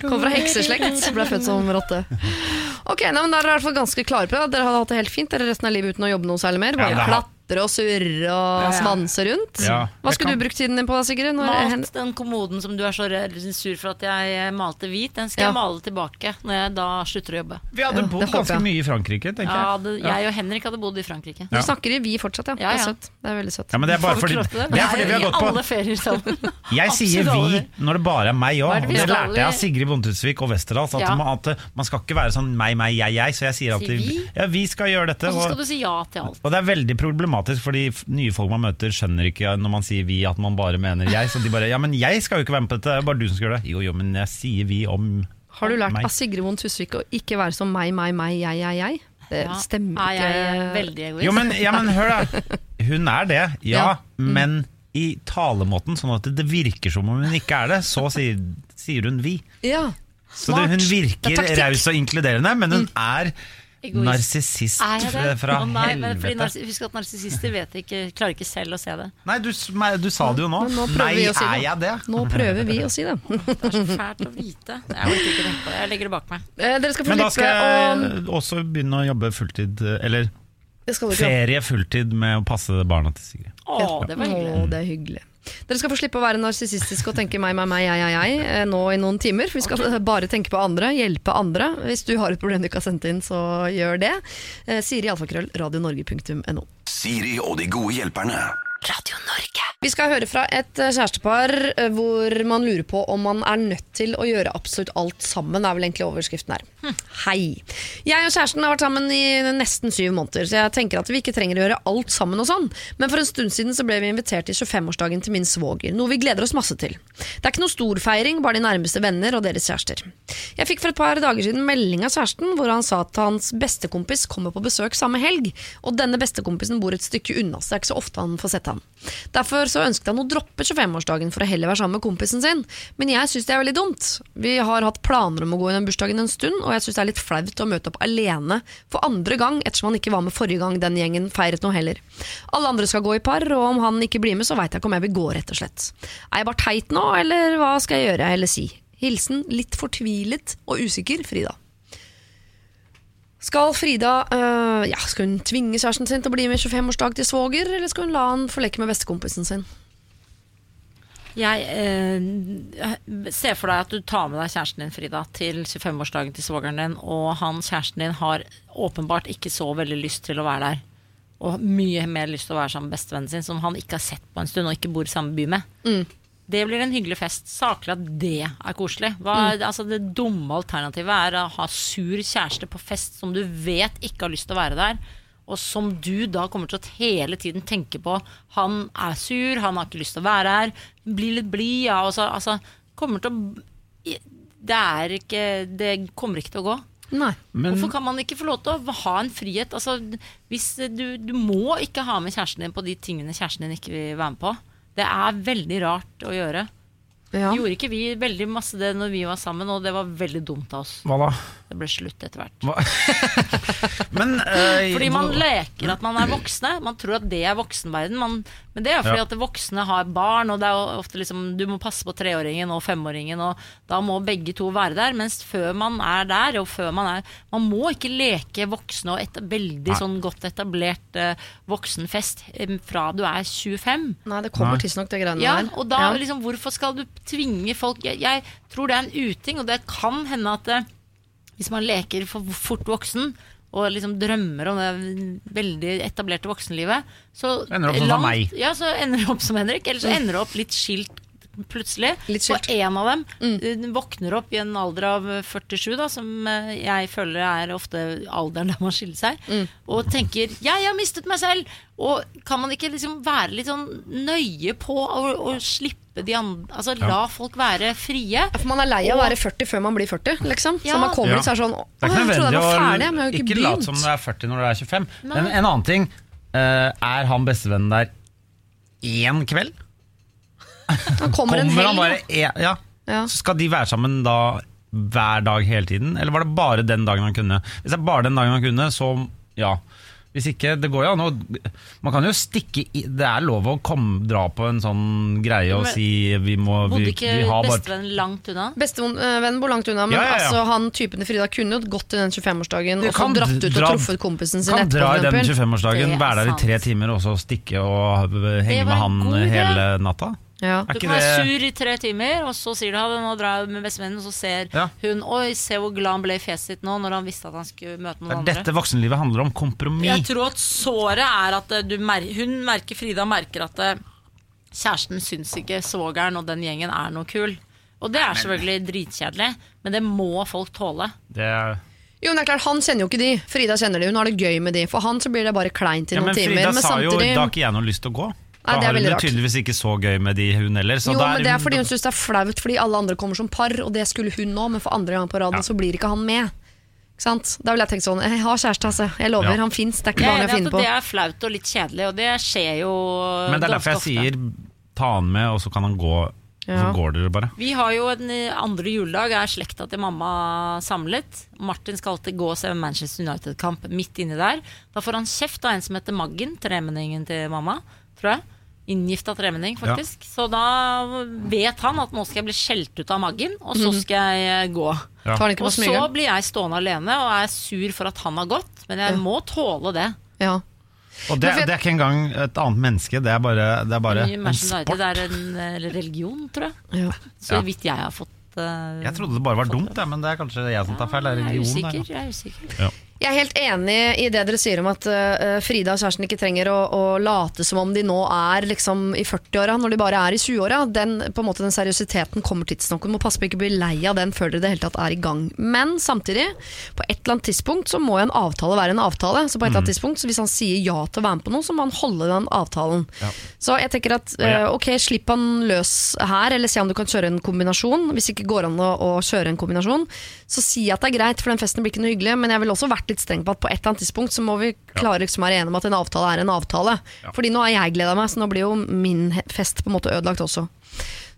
Kom fra hekseslekt, ble født som rotte. Ok, nei, men Dere er i hvert fall ganske klare på det. Dere har hatt det helt fint dere resten av livet uten å jobbe noe særlig mer. Bare Ja, det har- og surre og Ja. svanser rundt. Ja, Hva skulle kan- du brukt tiden din på Sigrid? Når Malt den kommoden som du er så sur for at jeg malte hvit, den skal Ja. jeg male tilbake når jeg da slutter å jobbe. Vi hadde Ja, bodd ganske mye i Frankrike, tenker Ja, jeg. det, jeg og Henrik hadde bodd i Frankrike. Du snakker i vi fortsatt, ja. Ja, Det er søtt. Det er veldig søtt. Ja, men det er bare fordi, det? det er fordi vi har gått på alle ferier sammen. Jeg sier vi når det bare er meg òg. det Det lærte jeg av Sigrid Bonde-Tusvik og Westerdals. At, Ja. man, at man skal ikke være sånn meg, meg, jeg, jeg. Så jeg sier alltid vi? ja, vi skal gjøre dette. Og så skal du si ja til alt. og det er veldig problematisk, fordi nye folk man møter, skjønner ikke når man sier vi at man bare mener jeg. Så de bare ja, men jeg skal jo ikke være med på dette, det er bare du som skal gjøre det. Jo, jo, men jeg sier vi om Har du lært meg. av Sigrid Vondt Tusvik å ikke være som meg, meg, meg, jeg, jeg, jeg? Det Ja. stemmer Ja, jeg er veldig egoist? Jo, men, ja, men hør da. Hun er det, ja. Ja. Men i talemåten, sånn at det virker som om hun ikke er det, så sier, sier hun vi. Ja. Så det, hun virker er raus og inkluderende, men hun er Egoist. Narsissist fra oh, nei, men helvete. narsi- Husk at narsissister vet ikke, klarer ikke selv å se det. Nei, du, du sa det jo nå. Nå Nei, si er jeg det? Nå prøver vi å si det. Det er så fælt å vite. Jeg orker ikke tenke på det. Jeg legger det bak meg. Eh, Dere skal få Men da skal jeg også begynne å jobbe fulltid, eller du ikke. ferie fulltid med å passe barna til Sigrid. Å, det var hyggelig. Å, det er hyggelig. Dere skal få slippe å være narsissistiske og tenke meg, meg, meg, jeg, jeg, jeg eh, nå i noen timer. For vi skal bare tenke på andre, hjelpe andre. Hvis du har et problem du ikke har sendt inn, så gjør det. Eh, Siri alfakrøll, radionorge.no. Siri og de gode hjelperne. Radio Norge. Vi skal høre fra et eh, kjærestepar eh, hvor man lurer på om man er nødt til å gjøre absolutt alt sammen, er vel egentlig overskriften her. Hei. Jeg og kjæresten har vært sammen i nesten syv måneder, så jeg tenker at vi ikke trenger å gjøre alt sammen og sånn. Men for en stund siden så ble vi invitert til 25-årsdagen til min svoger, noe vi gleder oss masse til. Det er ikke noe stor feiring, bare de nærmeste venner og deres kjærester. Jeg fikk for et par dager siden melding av kjæresten hvor han sa at hans bestekompis kommer på besøk samme helg, og denne bestekompisen bor et stykke unna, så det er ikke så ofte han får sett han. Derfor så ønsket han å droppe 25-årsdagen for å heller være sammen med kompisen sin, men jeg syns det er veldig dumt. Vi har hatt planer om å gå i den bursdagen en stund, og jeg syns det er litt flaut å møte opp alene for andre gang, ettersom han ikke var med forrige gang den gjengen feiret noe heller. Alle andre skal gå i par, og om han ikke blir med, så veit jeg ikke om jeg vil gå, rett og slett. Er jeg bare teit nå, eller hva skal jeg gjøre eller si? Hilsen litt fortvilet og usikker Frida. Skal Frida øh, ja, skal hun tvinge kjæresten sin til å bli med i 25-årsdag til svoger, eller skal hun la han få leke med bestekompisen sin? Jeg eh, ser for deg at du tar med deg kjæresten din, Frida, til 25-årsdagen til svogeren din, og han kjæresten din har åpenbart ikke så veldig lyst til å være der. Og mye mer lyst til å være sammen med bestevennen sin, som han ikke har sett på en stund og ikke bor i samme by med. Det blir en hyggelig fest. Saklig at det er koselig. Hva, altså det dumme alternativet er å ha sur kjæreste på fest som du vet ikke har lyst til å være der. Og som du da kommer til å hele tiden tenke på Han er sur, han har ikke lyst til å være her. Bli litt blid, ja. Og så, altså, kommer til å Det er ikke Det kommer ikke til å gå. Nei. Men Hvorfor kan man ikke få lov til å ha en frihet? Altså, hvis du, du må ikke ha med kjæresten din på de tingene kjæresten din ikke vil være med på. Det er veldig rart å gjøre. Ja. Gjorde ikke vi veldig masse det når vi var sammen, og det var veldig dumt av oss. hva da? Det ble slutt etter hvert. Men eh, Fordi man leker at man er voksne. Man tror at det er voksenverden. Man, men det er fordi Ja. at voksne har barn, og det er ofte liksom Du må passe på treåringen og femåringen, og da må begge to være der. Mens før man er der, og før man er Man må ikke leke voksne og et, veldig Nei. sånn godt etablert uh, voksenfest eh, fra du er 25. Nei, det kommer tidsnok, det greiene Ja, der. og da Ja. liksom, hvorfor skal du tvinge folk jeg, jeg tror det er en uting, og det kan hende at eh, hvis man leker for fort voksen og liksom drømmer om det veldig etablerte voksenlivet, så Ender opp sånn som meg. Ja, så ender du opp som Henrik, eller så ender du opp litt skilt plutselig. Litt Og en av dem mm. våkner opp i en alder av 47, da, som eh, jeg føler er ofte alderen der man skiller seg, og tenker 'jeg har mistet meg selv'. Og kan man ikke liksom være litt sånn nøye på å, å slippe de andre Altså la folk være frie? For man er lei av å være 40 før man blir 40, liksom. Ja. Så man kommer Ja. ut så er sånn Å, Det er ikke jeg trodde jeg nødvendig var å ferdig, men jeg har jo ikke ikke late som du er 40 når du er 25. Men en annen ting, eh, er han bestevennen der én kveld? Han kommer Kommer en helg. bare ja. Ja. Så Skal de være sammen da hver dag hele tiden, eller var det bare den dagen han kunne? Hvis det er bare den dagen han kunne, så ja. Hvis ikke, det går jo an å Man kan jo stikke i Det er lov å komme, dra på en sånn greie og Men- si vi må vi, Bodde ikke vi har bestevennen langt unna? Bestevennen bor langt unna, men Ja, ja, ja. Altså, han typen til Frida kunne jo gått til den 25-årsdagen og så kan dratt ut dra- og truffet kompisen sin kan dra i den 25-årsdagen, Det er være der i tre timer og så stikke og henge med han god hele natta. Ja. Du kan være sur i tre timer, og så sier du ha det, nå drar jeg med bestevennen, og så ser Ja. hun Oi, se hvor glad han ble i fjeset sitt nå, når han visste at han skulle møte det noen andre. Dette voksenlivet handler om kompromiss. Jeg tror at såret er at eh, du mer hun merker, Frida merker at eh, kjæresten syns ikke svogeren og den gjengen er noe kul. Og det er selvfølgelig dritkjedelig, men det må folk tåle. Det er, Jo, men det er klart, Han kjenner jo ikke de. Frida kjenner de. Hun har det gøy med de. For han så blir det bare kleint i ja, noen men timer. Frida Men sa jo da har ikke jeg noe lyst til å gå. Nei, Da det er har hun det tydeligvis ikke så gøy med de hun heller. Så Jo, der, men det er fordi hun syns det er flaut fordi alle andre kommer som par, og det skulle hun nå, men for andre gang på raden Ja. så blir ikke han med. Ikke sant? Da vil jeg tenke sånn Jeg har kjæreste, altså. Jeg lover, Ja. han fins. Det er ikke barn jeg finner på. det er flaut og litt kjedelig, og det skjer jo Men det er derfor jeg ofte. sier ta han med, og så kan han gå. Ja. så går dere bare. Vi har jo en eh, andre juledag, er slekta til mamma samlet. Martin skal alltid gå og se Manchester United-kamp midt inni der. Da får han kjeft av en som heter Maggen, tremenningen til mamma, tror jeg. Inngifta tremenning, faktisk. Så da vet han at nå skal jeg bli skjelt ut av Maggen, og så skal jeg eh, gå. Ja. Og så blir jeg stående alene og er sur for at han har gått, men jeg må tåle det. Ja. Og det, det er ikke engang et annet menneske, det er bare, det er bare en sport. Det er en eh, religion, tror jeg. ja. Så vidt jeg har fått uh, Jeg trodde det bare var dumt, det, men det er kanskje jeg som tar feil. Det er Jeg er religion der. usikker. Jeg er usikker. Jeg er helt enig i det dere sier om at uh, Frida og kjæresten ikke trenger å, å late som om de nå er liksom i 40-åra, når de bare er i 20-åra. Den, den seriøsiteten kommer tidsnok. Du må passe på ikke å bli lei av den før dere det hele tatt er i gang. Men samtidig, på et eller annet tidspunkt så må jo en avtale være en avtale. Så på et eller annet tidspunkt, så hvis han sier ja til å være med på noe, så må han holde den avtalen. Så jeg tenker at uh, ok, slipp han løs her, eller se om du kan kjøre en kombinasjon. Hvis ikke går an å, å kjøre en kombinasjon, så si at det er greit, for den festen blir ikke noe hyggelig. Men jeg vil også vært litt streng på at på et eller annet tidspunkt så må vi klare liksom å være enige om at en avtale er en avtale. Fordi nå har jeg gleda meg, så nå blir jo min fest på en måte ødelagt også.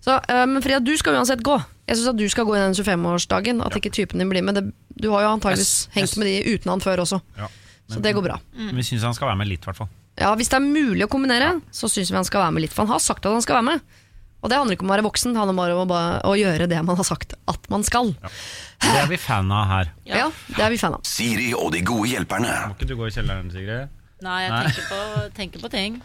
Så, øh, men Frida, du skal uansett gå. Jeg syns at du skal gå i den 25-årsdagen. At ikke typen din blir med. Det, du har jo antageligvis Yes, yes. hengt med de uten han før også. Ja. Så det går bra. Men vi syns han skal være med litt, i hvert fall. Ja, Hvis det er mulig å kombinere, så syns vi han skal være med litt. For han har sagt at han skal være med. Og det handler ikke om å være voksen, det handler bare om å, bare, å gjøre det man har sagt at man skal. Det er vi fan av her. Ja, Det er vi fan av. Siri og de gode hjelperne. Må ikke du gå i kjelleren, Sigrid? Nei, jeg Nei. tenker på, tenker på ting.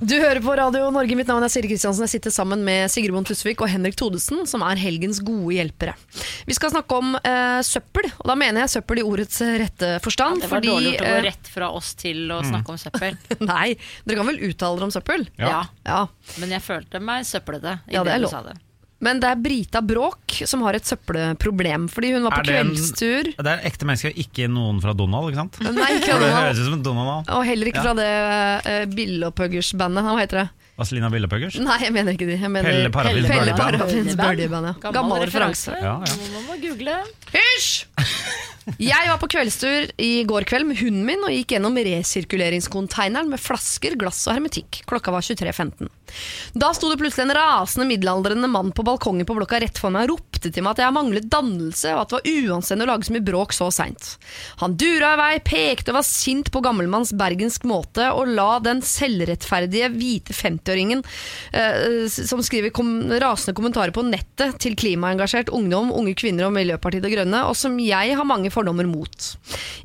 Du hører på Radio Norge, mitt navn er Siri Kristiansen. Jeg sitter sammen med Sigrid Bonde Tusvik og Henrik Thodesen, som er helgens gode hjelpere. Vi skal snakke om eh, søppel, og da mener jeg søppel i ordets rette forstand. Ja, Det var fordi, dårlig gjort å gå eh, rett fra oss til å snakke om søppel. Nei, dere kan vel uttale dere om søppel? Ja. Ja. Men jeg følte meg søplete i Ja, det det du sa det. Men det er Brita Bråk som har et søppelproblem, fordi hun var på Er det en- kveldstur. Det er ekte mennesker, ikke noen fra Donald, ikke sant? Nei, ikke For det Donald. høres ut som en Donald. Og heller ikke Ja. fra det uh, Billopphuggersbandet. Hva heter det? Vazelina Billepuggers? Nei, jeg mener ikke de. Jeg mener Pelle Parafins Pelle Bøljeband. Parafins Bøljeband, ja. Gammel referanse. referanse. Ja, ja. Nå må man google. Hysj! Jeg var på kveldstur i går kveld med hunden min og gikk gjennom resirkuleringskonteineren med flasker, glass og hermetikk. Klokka var 23.15. Da sto det plutselig en rasende middelaldrende mann på balkongen på blokka rett for meg og ropte til meg at jeg manglet dannelse, og at det var uanstendig å lage så mye bråk så seint. Han dura i vei, pekte og var sint på gammelmanns bergensk måte, og la den selvrettferdige hvite 50-åringen eh, som skriver kom rasende kommentarer på nettet til klimaengasjert ungdom, unge kvinner og Miljøpartiet De Grønne, og som jeg har mange fordommer mot.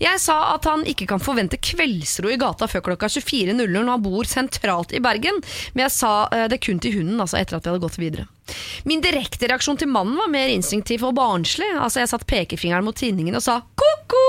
Jeg sa at han ikke kan forvente kveldsro i gata før klokka 24.00 når han bor sentralt i Bergen, men jeg sa eh, det kun til hunden, altså etter at vi hadde gått videre. Min direkte reaksjon til mannen var mer instinktiv og barnslig. Altså Jeg satt pekefingeren mot tinningen og sa ko-ko.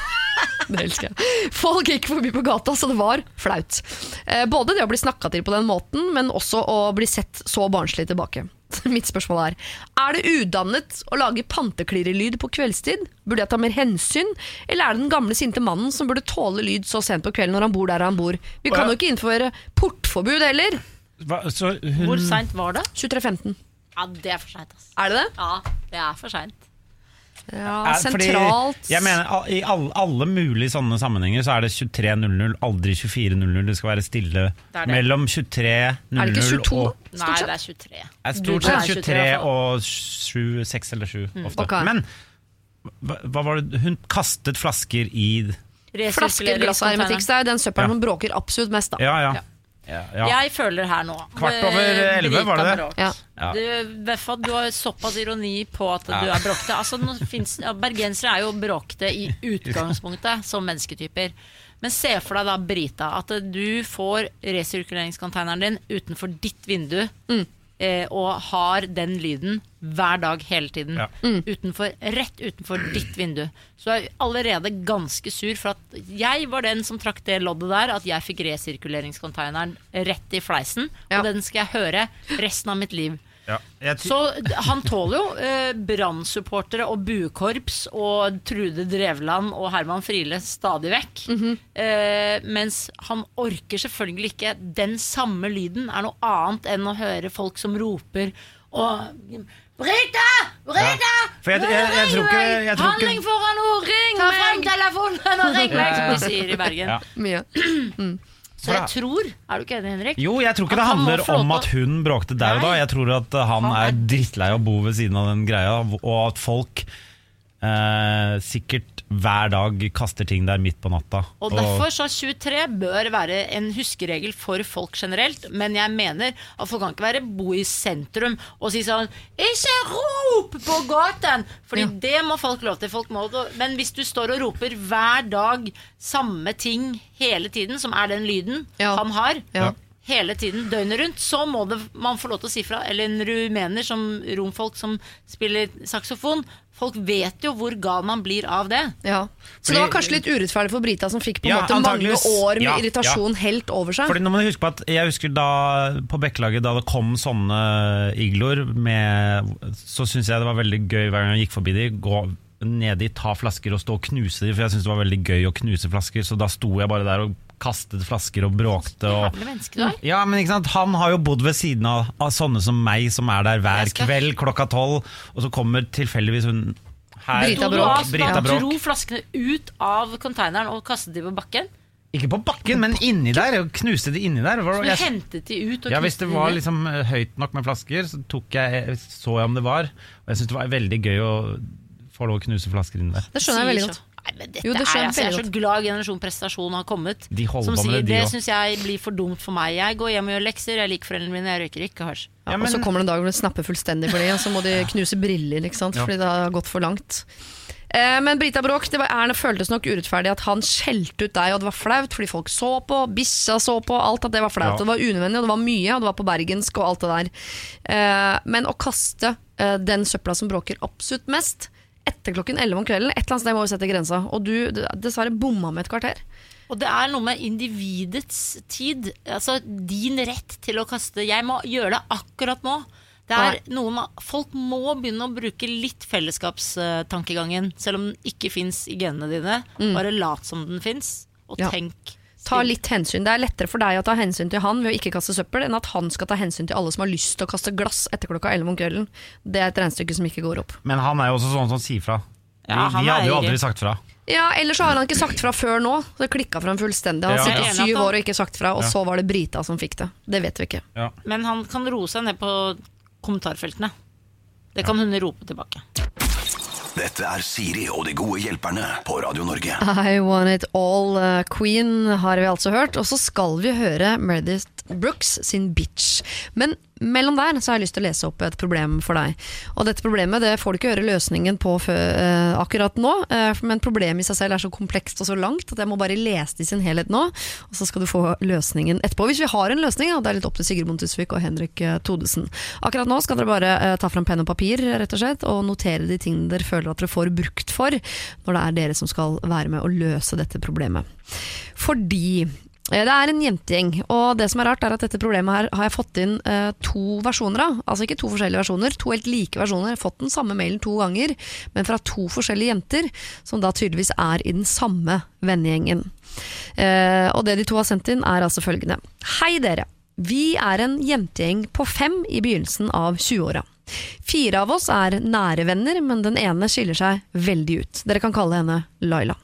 Det elsker jeg. Folk gikk forbi på gata, så det var flaut. Eh, Både det å bli snakka til på den måten, men også å bli sett så barnslig tilbake. Mitt spørsmål er Er det udannet å lage panteklirrelyd på kveldstid? Burde jeg ta mer hensyn? Eller er det den gamle sinte mannen som burde tåle lyd så sent på kvelden når han bor der han bor? Vi kan jo ikke innføre portforbud heller. Hva, så hun, Hvor seint var det? 23.15. Ja, det er for seint. Er det det? Ja, det er for seint. Ja, fordi sentralt. Jeg mener, I alle, alle mulige sånne sammenhenger så er det 23.00, aldri 24.00. Det skal være stille Det det. mellom 23.00 Er det ikke 22? og Nei, det er 23. er Stort sett 23 23 i hvert fall. og 7, 6 eller 7 ofte. Okay. Men hva, hva var det Hun kastet flasker i Flasker, glass og hermetikk. Det er den søppelen Ja. som bråker absolutt mest. da Ja, ja. Ja, ja. Jeg føler her nå Kvart over elleve, 11, var det det? Ja. Ja. Du, Beffa, du har såpass ironi på at du er bråkete. Altså, finnes, ja, bergensere er jo bråkete i utgangspunktet som mennesketyper. Men se for deg da, Brita, at du får resirkuleringscontaineren din utenfor ditt vindu. Mm. Eh, og har den lyden hver dag hele tiden. Ja. Utenfor, rett utenfor ditt vindu. Så er jeg allerede ganske sur for at jeg var den som trakk det loddet der. At jeg fikk resirkuleringscontaineren rett i fleisen. Ja. Og den skal jeg høre resten av mitt liv. Ja. Jeg Så han tåler jo eh, Brann-supportere og buekorps og Trude Drevland og Herman Friele stadig vekk. Mhm. eh, mens han orker selvfølgelig ikke Den samme lyden er noe annet enn å høre folk som roper og Brita! Brita! Ja. jeg- jeg- jeg tror ikke- Handling foran ord! Ring Ta frem telefonen og ring meg, som de sier i Bergen. Ja. Mye. Så jeg tror Er du ikke enig, Henrik? Jo, jeg tror ikke det handler om at hun bråkte der og da. Jeg tror at uh, han Han er- drittlei av å bo ved siden av den greia, og at folk eh, sikkert hver dag kaster ting der midt på natta. Og derfor så 23 bør være en huskeregel for folk generelt, men jeg mener at folk kan ikke være bo i sentrum og si sånn Ikke rop på gaten! Fordi det må folk lov til. Folk må, men hvis du står og roper hver dag samme ting hele tiden, som er den lyden Ja. han har, Ja. hele tiden, døgnet rundt, så må det, man få lov til å si fra. Eller en rumener som romfolk som spiller saksofon. Folk vet jo hvor gal man blir av det. Ja. Så Fordi- det var kanskje litt urettferdig for Brita, som fikk på en Ja, måte mange år med Ja, irritasjon helt over seg. Fordi nå må du huske på at Jeg husker da på Bekkelaget Da det kom sånne igloer Så synes jeg det var veldig gøy Hver gang jeg gikk forbi de Gå ned i, ta flasker og stå og knuse de For jeg synes det var veldig gøy å knuse flasker Så da sto jeg bare der og kastet flasker og bråkte og. Ja, men ikke sant Han har jo bodd ved siden av, av sånne som meg Som er der hver kveld klokka tolv Og så kommer tilfeldigvis hun her, Brita Bråk. Brita Bråk. dro flaskene ut av konteineren og kastet de på bakken? Ikke på bakken, men inni der og Knuste de inni der Så du Jeg- hentet de ut og Ja, Hvis det var liksom eh, høyt nok med flasker, så tok jeg, så jeg om det var. Og jeg syntes det var veldig gøy å få lov å knuse flasker inni der. Det skjønner jeg veldig godt. Men dette Jo, det er, jeg altså, jeg er så glad generasjon prestasjon har kommet. De som sier det, de det syns jeg blir for dumt for meg. Jeg går hjem og gjør lekser, jeg liker foreldrene mine, jeg røyker ikke hasj. Ja, Ja, og så kommer det en dag hvor det snapper fullstendig for dem, og så må de knuse briller, ikke sant? Ja. fordi det har gått for langt. Eh, Men Brita Bråk, det var, Erne føltes nok urettferdig at han skjelte ut deg, og det var flaut fordi folk så på, bikkja så på, alt at det var flaut. Ja. Og det var unødvendig, og det var mye, og det var på bergensk og alt det der. Eh, Men å kaste eh, den søpla som bråker absolutt mest, etter klokken 11 om kvelden, et eller annet sted må vi sette grensa. Og du dessverre bomma med et kvarter. Og det er noe med individets tid. Altså din rett til å kaste. Jeg må gjøre det akkurat nå. Det er noe med, Folk må begynne å bruke litt fellesskapstankegangen, selv om den ikke fins i genene dine. Bare lat som den fins, og Ja. tenk. Ta litt hensyn. Det er lettere for deg å ta hensyn til han ved å ikke kaste søppel, enn at han skal ta hensyn til alle som har lyst til å kaste glass etter klokka 11 om kvelden. Det er et regnestykke som ikke går opp. Men han er jo også sånn som sier fra. Vi, Ja, vi hadde jo aldri sagt fra. Ja, Ellers så har han ikke sagt fra før nå. Det klikka for ham fullstendig. Han har Ja. syv år og ikke sagt fra, og Ja. så var det Brita som fikk det. Det vet vi ikke. Ja. Men han kan roe seg ned på kommentarfeltene. Det kan hun rope tilbake. Dette er Siri og de gode hjelperne på Radio Norge. I Want It All uh, Queen har vi altså hørt, og så skal vi høre Meredith Brooks sin Bitch. Men mellom der så har jeg lyst til å lese opp et problem for deg. Og dette problemet det får du ikke høre løsningen på eh, akkurat nå, eh, men problemet i seg selv er så komplekst og så langt at jeg må bare lese det i sin helhet nå, og så skal du få løsningen etterpå. Hvis vi har en løsning, og det er litt opp til Sigrid Bonde Tusvik og Henrik Todesen. Akkurat nå skal dere bare eh, ta fram penn og papir rett og slett, og notere de tingene dere føler at dere får brukt for, når det er dere som skal være med å løse dette problemet. Fordi Eh, Det er en jentegjeng, og det som er rart er at dette problemet her har jeg fått inn eh, to versjoner av. Altså ikke to forskjellige versjoner, to helt like versjoner. Jeg har fått den samme mailen to ganger, men fra to forskjellige jenter, som da tydeligvis er i den samme vennegjengen. Eh, og det de to har sendt inn er altså følgende. Hei dere. Vi er en jentegjeng på fem i begynnelsen av 20-åra. Fire av oss er nære venner, men den ene skiller seg veldig ut. Dere kan kalle henne Laila.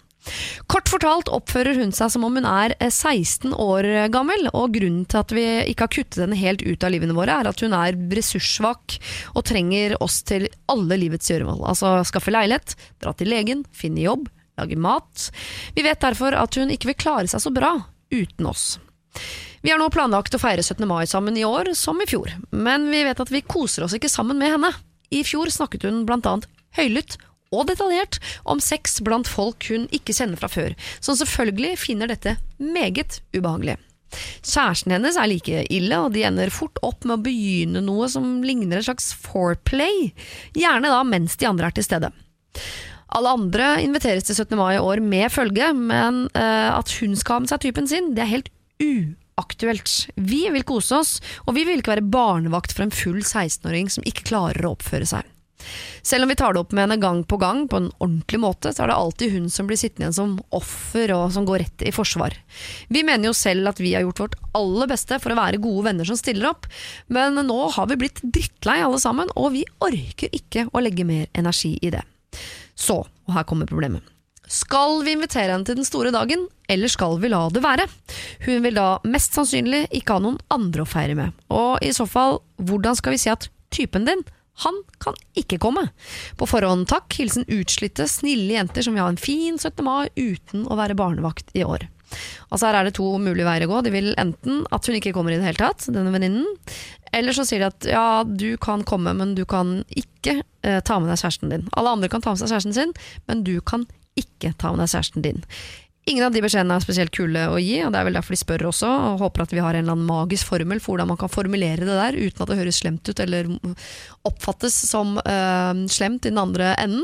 Kort fortalt oppfører hun seg som om hun er eh, 16 år gammel, og grunnen til at vi ikke har kuttet henne helt ut av livene våre, er at hun er ressurssvak og trenger oss til alle livets gjøremål. Altså skaffe leilighet, dra til legen, finne jobb, lage mat. Vi vet derfor at hun ikke vil klare seg så bra uten oss. Vi har nå planlagt å feire 17. mai sammen i år, som i fjor, men vi vet at vi koser oss ikke sammen med henne. I fjor snakket hun blant annet høylytt og detaljert om sex blant folk hun ikke kjenner fra før, som selvfølgelig finner dette meget ubehagelig. Kjæresten hennes er like ille, og de ender fort opp med å begynne noe som ligner et slags foreplay, gjerne da mens de andre er til stede. Alle andre inviteres til 17. mai i år med følge, men uh, at hun skal ha med seg typen sin, det er helt uaktuelt. Vi vil kose oss, og vi vil ikke være barnevakt for en full 16-åring som ikke klarer å oppføre seg. Selv om vi tar det opp med henne gang på gang på en ordentlig måte, så er det alltid hun som blir sittende igjen som offer og som går rett i forsvar. Vi mener jo selv at vi har gjort vårt aller beste for å være gode venner som stiller opp, men nå har vi blitt drittlei alle sammen, og vi orker ikke å legge mer energi i det. Så, og her kommer problemet. Skal vi invitere henne til den store dagen, eller skal vi la det være? Hun vil da mest sannsynlig ikke ha noen andre å feire med, og i så fall, hvordan skal vi si at typen din, han kan ikke komme. På forhånd takk, hilsen utslitte, snille jenter som vil ha en fin 17. mai uten å være barnevakt i år. Altså Her er det to mulige veier å gå. De vil enten at hun ikke kommer i det hele tatt, denne venninnen, eller så sier de at ja, du kan komme, men du kan ikke eh, ta med deg kjæresten din. Alle andre kan ta med seg kjæresten sin, men du kan ikke ta med deg kjæresten din. Ingen av de beskjedene er spesielt kule å gi, og det er vel derfor de spør også, og håper at vi har en eller annen magisk formel for hvordan man kan formulere det der uten at det høres slemt ut eller oppfattes som uh, slemt i den andre enden.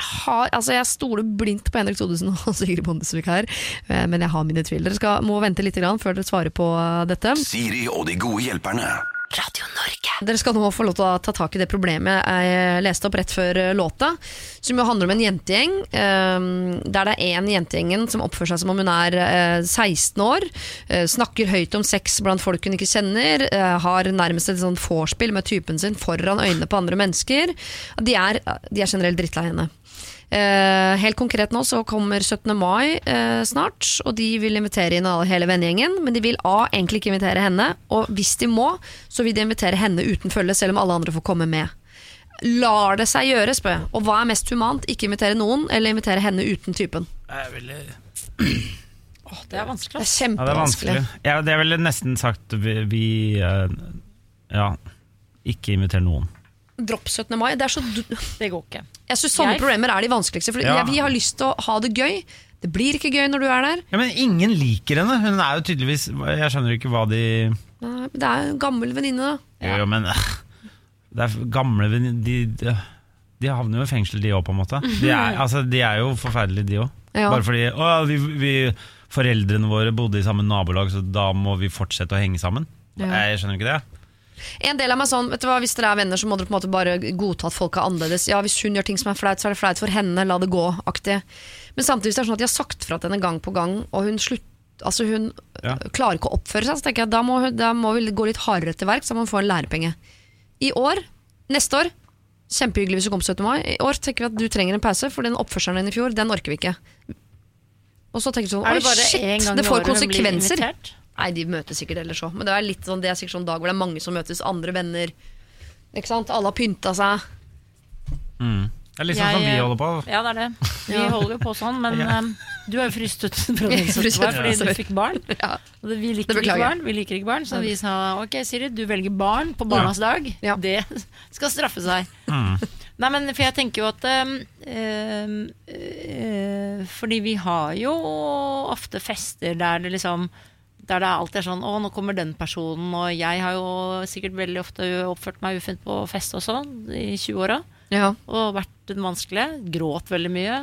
Har, altså jeg stoler blindt på Henrik Thodesen og Sigrid Bondesvik her, eh, men jeg har mine tvil. Dere skal, må vente litt før dere svarer på eh, dette. Siri og de gode hjelperne. Radio Norge. Dere skal nå få lov til å ta tak i det problemet jeg leste opp rett før eh, låta, som jo handler om en jentegjeng. eh, Der det er en jentegjengen som oppfører seg som om hun er eh, 16 år. eh, Snakker høyt om sex blant folk hun ikke kjenner. eh, Har nærmest et sånt vorspiel med typen sin foran øynene på andre mennesker. De er, de er generelt drittlei henne. Eh, helt konkret nå så kommer 17. mai eh, snart, og de vil invitere inn hele vennegjengen. Men de vil A, egentlig ikke invitere henne, og hvis de må, så vil de invitere henne uten følge, selv om alle andre får komme med. Lar det seg gjøre, spør jeg. Og hva er mest humant? Ikke invitere noen, eller invitere henne uten typen? Jeg ville Oh, det er vanskelig. Det er kjempevanskelig. Ja, det er vanskelig. det er vel nesten sagt vi, vi eh, Ja, ikke inviter noen. Dropp 17. mai. Det er så Det går ikke. Jeg synes sånne Jeg- problemer er de vanskeligste. For Ja. vi har lyst til å ha det gøy. Det blir ikke gøy når du er der. Ja, Men ingen liker henne. Hun er jo tydeligvis Jeg skjønner ikke hva de Nei, Det er jo en gammel venninne, da. Ja. jo, men Det er gamle venninner de, de, de havner jo i fengsel, de òg, på en måte. De er, altså, de er jo forferdelige, de òg. Ja. Bare fordi å, vi, vi, foreldrene våre bodde i samme nabolag, så da må vi fortsette å henge sammen. Ja. Jeg skjønner ikke det. En del av meg sånn, vet du hva, Hvis dere er venner, så må dere på en måte bare godta at folk er annerledes. Ja, Hvis hun gjør ting som er flaut, så er det flaut for henne. La det gå-aktig. Men samtidig er det sånn at de har sagt fra til henne gang på gang, og hun slutter altså hun Ja. øh, klarer ikke å oppføre seg. Så tenker jeg da må, hun- da må vi gå litt hardere til verk, så må hun få en lærepenge. I år, neste år, kjempehyggelig hvis du kommer på 17. mai. I år tenker vi at du trenger en pause, for den oppførselen din i fjor, den orker vi ikke. Og så tenker du sånn, Er oi shit, det får konsekvenser. Nei, de møtes sikkert ellers òg. Men det er, litt sånn, det er sikkert sånn dag hvor det er mange som møtes, andre venner. Ikke sant? Alle har pynta seg. Mm. Det er litt sånn Jeg, som vi eh, holder på. Ja, det er det. Vi Ja. holder jo på sånn, men Ja. um, du har jo fryst ut fra den Jeg frøs 17. mai ut, fordi du fikk barn. Ja. Vi liker ikke barn, vi liker ikke barn, så vi sa ok, Siri, du velger barn på barnas dag. Ja. Det skal straffe seg. Mm. Nei, men for jeg tenker jo at um, uh, uh, Fordi vi har jo ofte fester der det liksom der det alltid er sånn 'Å, nå kommer den personen', og jeg har jo sikkert veldig ofte oppført meg ufint på fest også, i 20-åra. Ja. Og vært den vanskelige. Gråt veldig mye.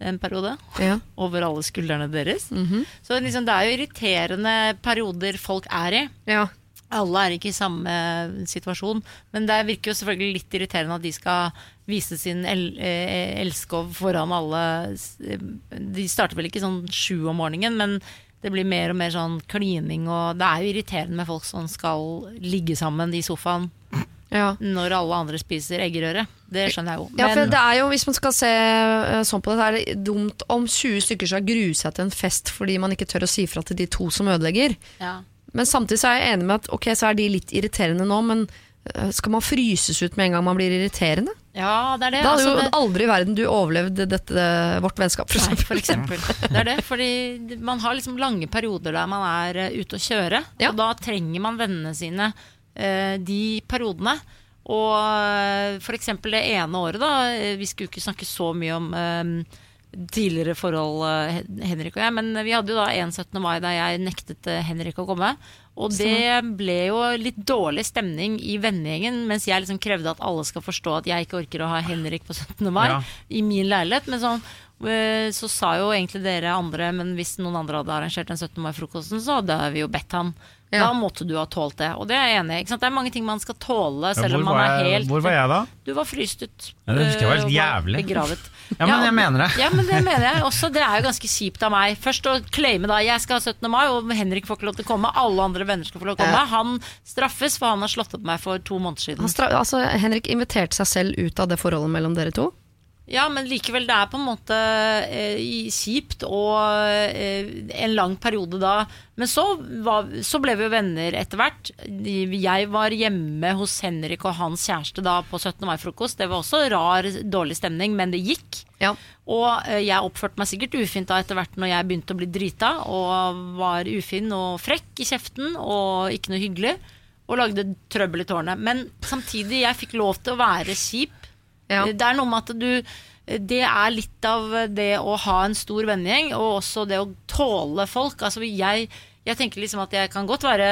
en periode. Ja. Over alle skuldrene deres. Mhm. Så liksom, det er jo irriterende perioder folk er i. ja. Alle er ikke i samme situasjon, men det virker jo selvfølgelig litt irriterende at de skal vise sin el eh, elskov foran alle. De starter vel ikke sånn sju om morgenen, men det blir mer og mer sånn klining, og det er jo irriterende med folk som skal ligge sammen i sofaen ja. når alle andre spiser eggerøre. Det skjønner jeg jo. Ja, for det er jo, Hvis man skal se eh, sånn på det, er det dumt om 20 stykker skal grue seg til en fest fordi man ikke tør å si fra til de to som ødelegger. ja. Men samtidig så er jeg enig med at ok, så er de litt irriterende nå, men eh, skal man fryses ut med en gang man blir irriterende? Ja, det er det. Da hadde Altså, jo det- aldri i verden du overlevd dette, vårt vennskap, for Nei, for eksempel. Det er det, fordi man har liksom lange perioder der man er eh, ute å kjøre, Ja. og da trenger man vennene sine uh, de periodene. Og uh, for eksempel det ene året, da, vi skulle ikke snakke så mye om uh, tidligere forhold, Henrik og jeg, men vi hadde jo da en 17. mai der jeg nektet Henrik å komme. Og det ble jo litt dårlig stemning i vennegjengen, mens jeg liksom krevde at alle skal forstå at jeg ikke orker å ha Henrik på 17. mai Ja. i min leilighet. Men sånn, eh, så sa jo egentlig dere andre, men hvis noen andre hadde arrangert den 17. mai-frokosten, så hadde vi jo bedt han. Ja. Da måtte du ha tålt det. Og det er jeg enig i. Det er mange ting man skal tåle, selv om man er jeg, helt hvor var jeg da? Du var fryst ut. Ja, det husker jeg var helt øh, jævlig. Begravet. Ja, men jeg mener det. Ja, men det mener jeg også. Det er jo ganske kjipt av meg. Først å claime da jeg skal ha 17. mai, og Henrik får ikke lov til å komme. Alle andre venner skal få lov til å komme. Han straffes, for han har slått opp meg for to måneder siden. Han altså, Henrik inviterte seg selv ut av det forholdet mellom dere to. Ja, men likevel, det er på en måte eh, kjipt og eh, en lang periode da. Men så, var, så ble vi jo venner etter hvert. Jeg var hjemme hos Henrik og hans kjæreste da på 17. mai-frokost. Det var også rar, dårlig stemning, men det gikk. Ja. Og eh, jeg oppførte meg sikkert ufint da etter hvert når jeg begynte å bli drita, og var ufin og frekk i kjeften og ikke noe hyggelig. Og lagde trøbbel i tårnet. Men samtidig, jeg fikk lov til å være kjip. Ja. Det er noe med at du Det er litt av det å ha en stor vennegjeng, og også det å tåle folk. Altså jeg, jeg tenker liksom at jeg kan godt være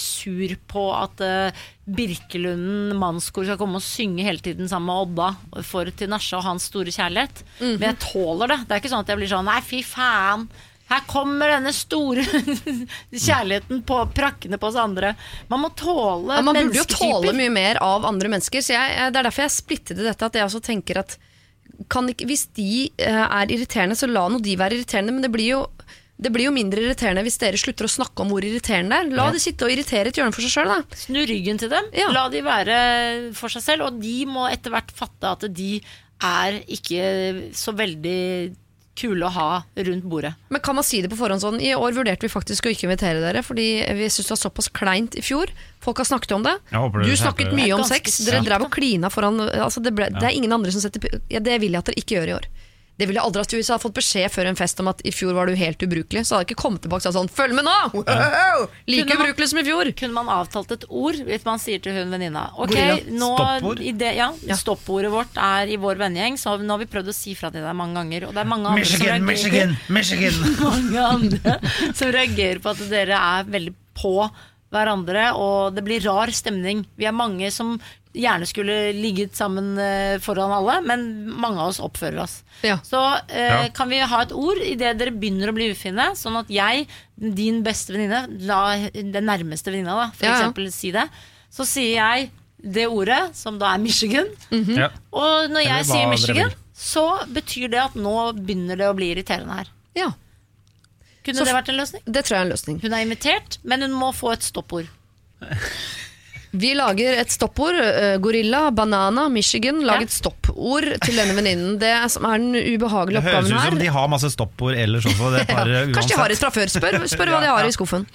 sur på at uh, Birkelunden mannskor skal komme og synge hele tiden sammen med Odda for til Nasja og hans store kjærlighet. Men jeg tåler det. Det er ikke sånn at jeg blir sånn Nei, fy faen. Her kommer denne store kjærligheten på prakkene på oss andre. Man må tåle Ja, man burde jo tåle mye mer av andre mennesker. Så jeg, eh, det er derfor jeg splittet i dette. At jeg også tenker at kan ikke, Hvis de eh, er irriterende, så la nå de være irriterende. Men det blir jo det blir jo mindre irriterende hvis dere slutter å snakke om hvor irriterende det er. La de sitte og irritere et hjørne for seg sjøl, da. Snu ryggen til dem. Ja. La de være for seg selv. Og de må etter hvert fatte at de er ikke så veldig kule å ha rundt bordet. Men kan man si det på forhånd sånn I år vurderte vi faktisk å ikke invitere dere, fordi vi syntes det var såpass kleint i fjor. Folk har snakket om det. Du snakket mye om sex. Dere drev og klina foran altså det, ble, det er ingen andre som setter ja, Det vil jeg at dere ikke gjør i år. Det ville aldri hatt Hvis jeg hadde fått beskjed før en fest om at i fjor var du helt ubrukelig, så hadde jeg ikke kommet tilbake og sagt sånn Følg med nå! Wow! Like man- ubrukelig som i fjor! Kunne man avtalt et ord hvis man sier til hun venninna Ok, nå Stoppord? i det, ja, Ja. Stoppordet vårt er i vår vennegjeng, så nå har vi prøvd å si fra til deg mange ganger. Og det er mange andre Michigan, som reagerer, Michigan, Michigan! mange andre som reagerer på at dere er veldig på hverandre, og det blir rar stemning. Vi er mange som gjerne skulle ligget sammen eh, foran alle, men mange av oss oppfører oss. Ja. Så eh, Ja. kan vi ha et ord idet dere begynner å bli ufine, sånn at jeg, din beste venninne, la den nærmeste venninna, da, for Ja, eksempel si det, så sier jeg det ordet, som da er Michigan, Ja. og når jeg sier Michigan, så betyr det at nå begynner det å bli irriterende her. Ja, Kunne Så det vært en løsning? det tror jeg er en løsning. Hun er invitert, men hun må få et stoppord. Vi lager et stoppord. eh, gorilla, banana, Michigan. Lag et stoppord til denne venninnen. Det er, som er den ubehagelige Det høres oppgaven ut her. som de har masse stoppord ellers også. Det er bare Ja, Kanskje de har det fra før. Spør, spør hva de har i skuffen.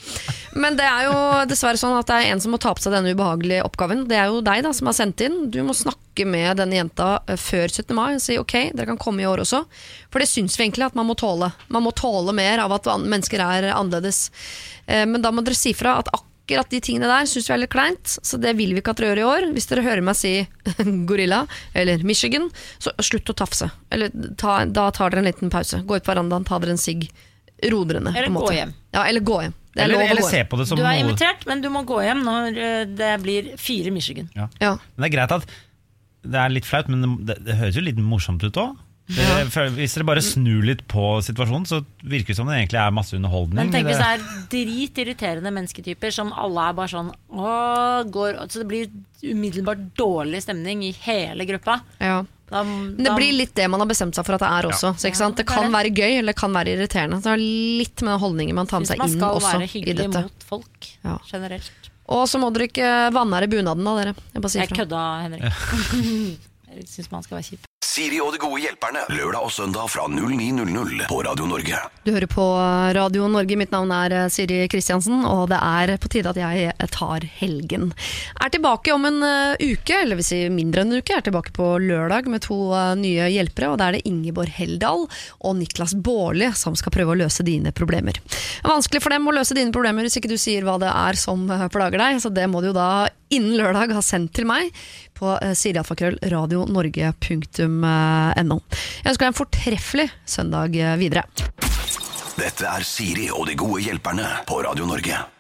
Men det er jo dessverre sånn at det er en som må ta på seg denne ubehagelige oppgaven. Det er jo deg da, som har sendt inn. Du må snakke med denne jenta eh, før 17. mai og si ok, dere kan komme i år også. For det syns vi egentlig at man må tåle. Man må tåle mer av at mennesker er annerledes. Eh, Men da må dere si fra at akkurat de tingene der syns vi er litt kleint, så det vil vi ikke at dere gjør i år. Hvis dere hører meg si gorilla eller Michigan, så slutt å tafse. Eller ta, da tar dere en liten pause. Gå ut på verandaen, ta dere en sigg. Ro dere ned. Eller gå hjem. Ja, eller gå hjem. Det er Eller, lov å eller se på det som Du er invitert, men du må gå hjem når eh, det blir fire Michigan. Ja. Men det er greit at det er litt flaut, men det, det høres jo litt morsomt ut òg. Det- Hvis dere bare snur litt på situasjonen, så virker det som det egentlig er masse underholdning. Men tenk hvis det er dritirriterende mennesketyper som alle er bare sånn Åh, går, Så det blir umiddelbart dårlig stemning i hele gruppa. Ja. Da, Men det blir litt det man har bestemt seg for at det er også. Så, ikke sant? Det kan være gøy, eller det kan være irriterende. Så det er litt med holdninger holdningen man tar med seg man skal være hyggelig mot folk Ja. generelt. Og så må dere ikke vanære bunaden da, dere. Jeg bare sier Jeg kødda, Henrik. Syns man skal være kjip. Siri og de gode hjelperne. Lørdag og søndag fra 09.00 på Radio Norge. Du hører på Radio Norge. Mitt navn er eh, Siri Kristiansen, og det er på tide at jeg tar helgen. Er tilbake om en eh, uke, eller vil si mindre enn en uke. Jeg er tilbake på lørdag med to eh, nye hjelpere, og da er det Ingeborg Heldal og Niklas Baarli som skal prøve å løse dine problemer. Det er vanskelig for dem å løse dine problemer hvis ikke du sier hva det er som eh, plager deg, så det må du jo da innen lørdag ha sendt til meg på eh, sirialfakrøll.radionorge.no. Jeg ønsker deg en fortreffelig søndag eh, videre. Dette er Siri og de gode hjelperne på Radio Norge.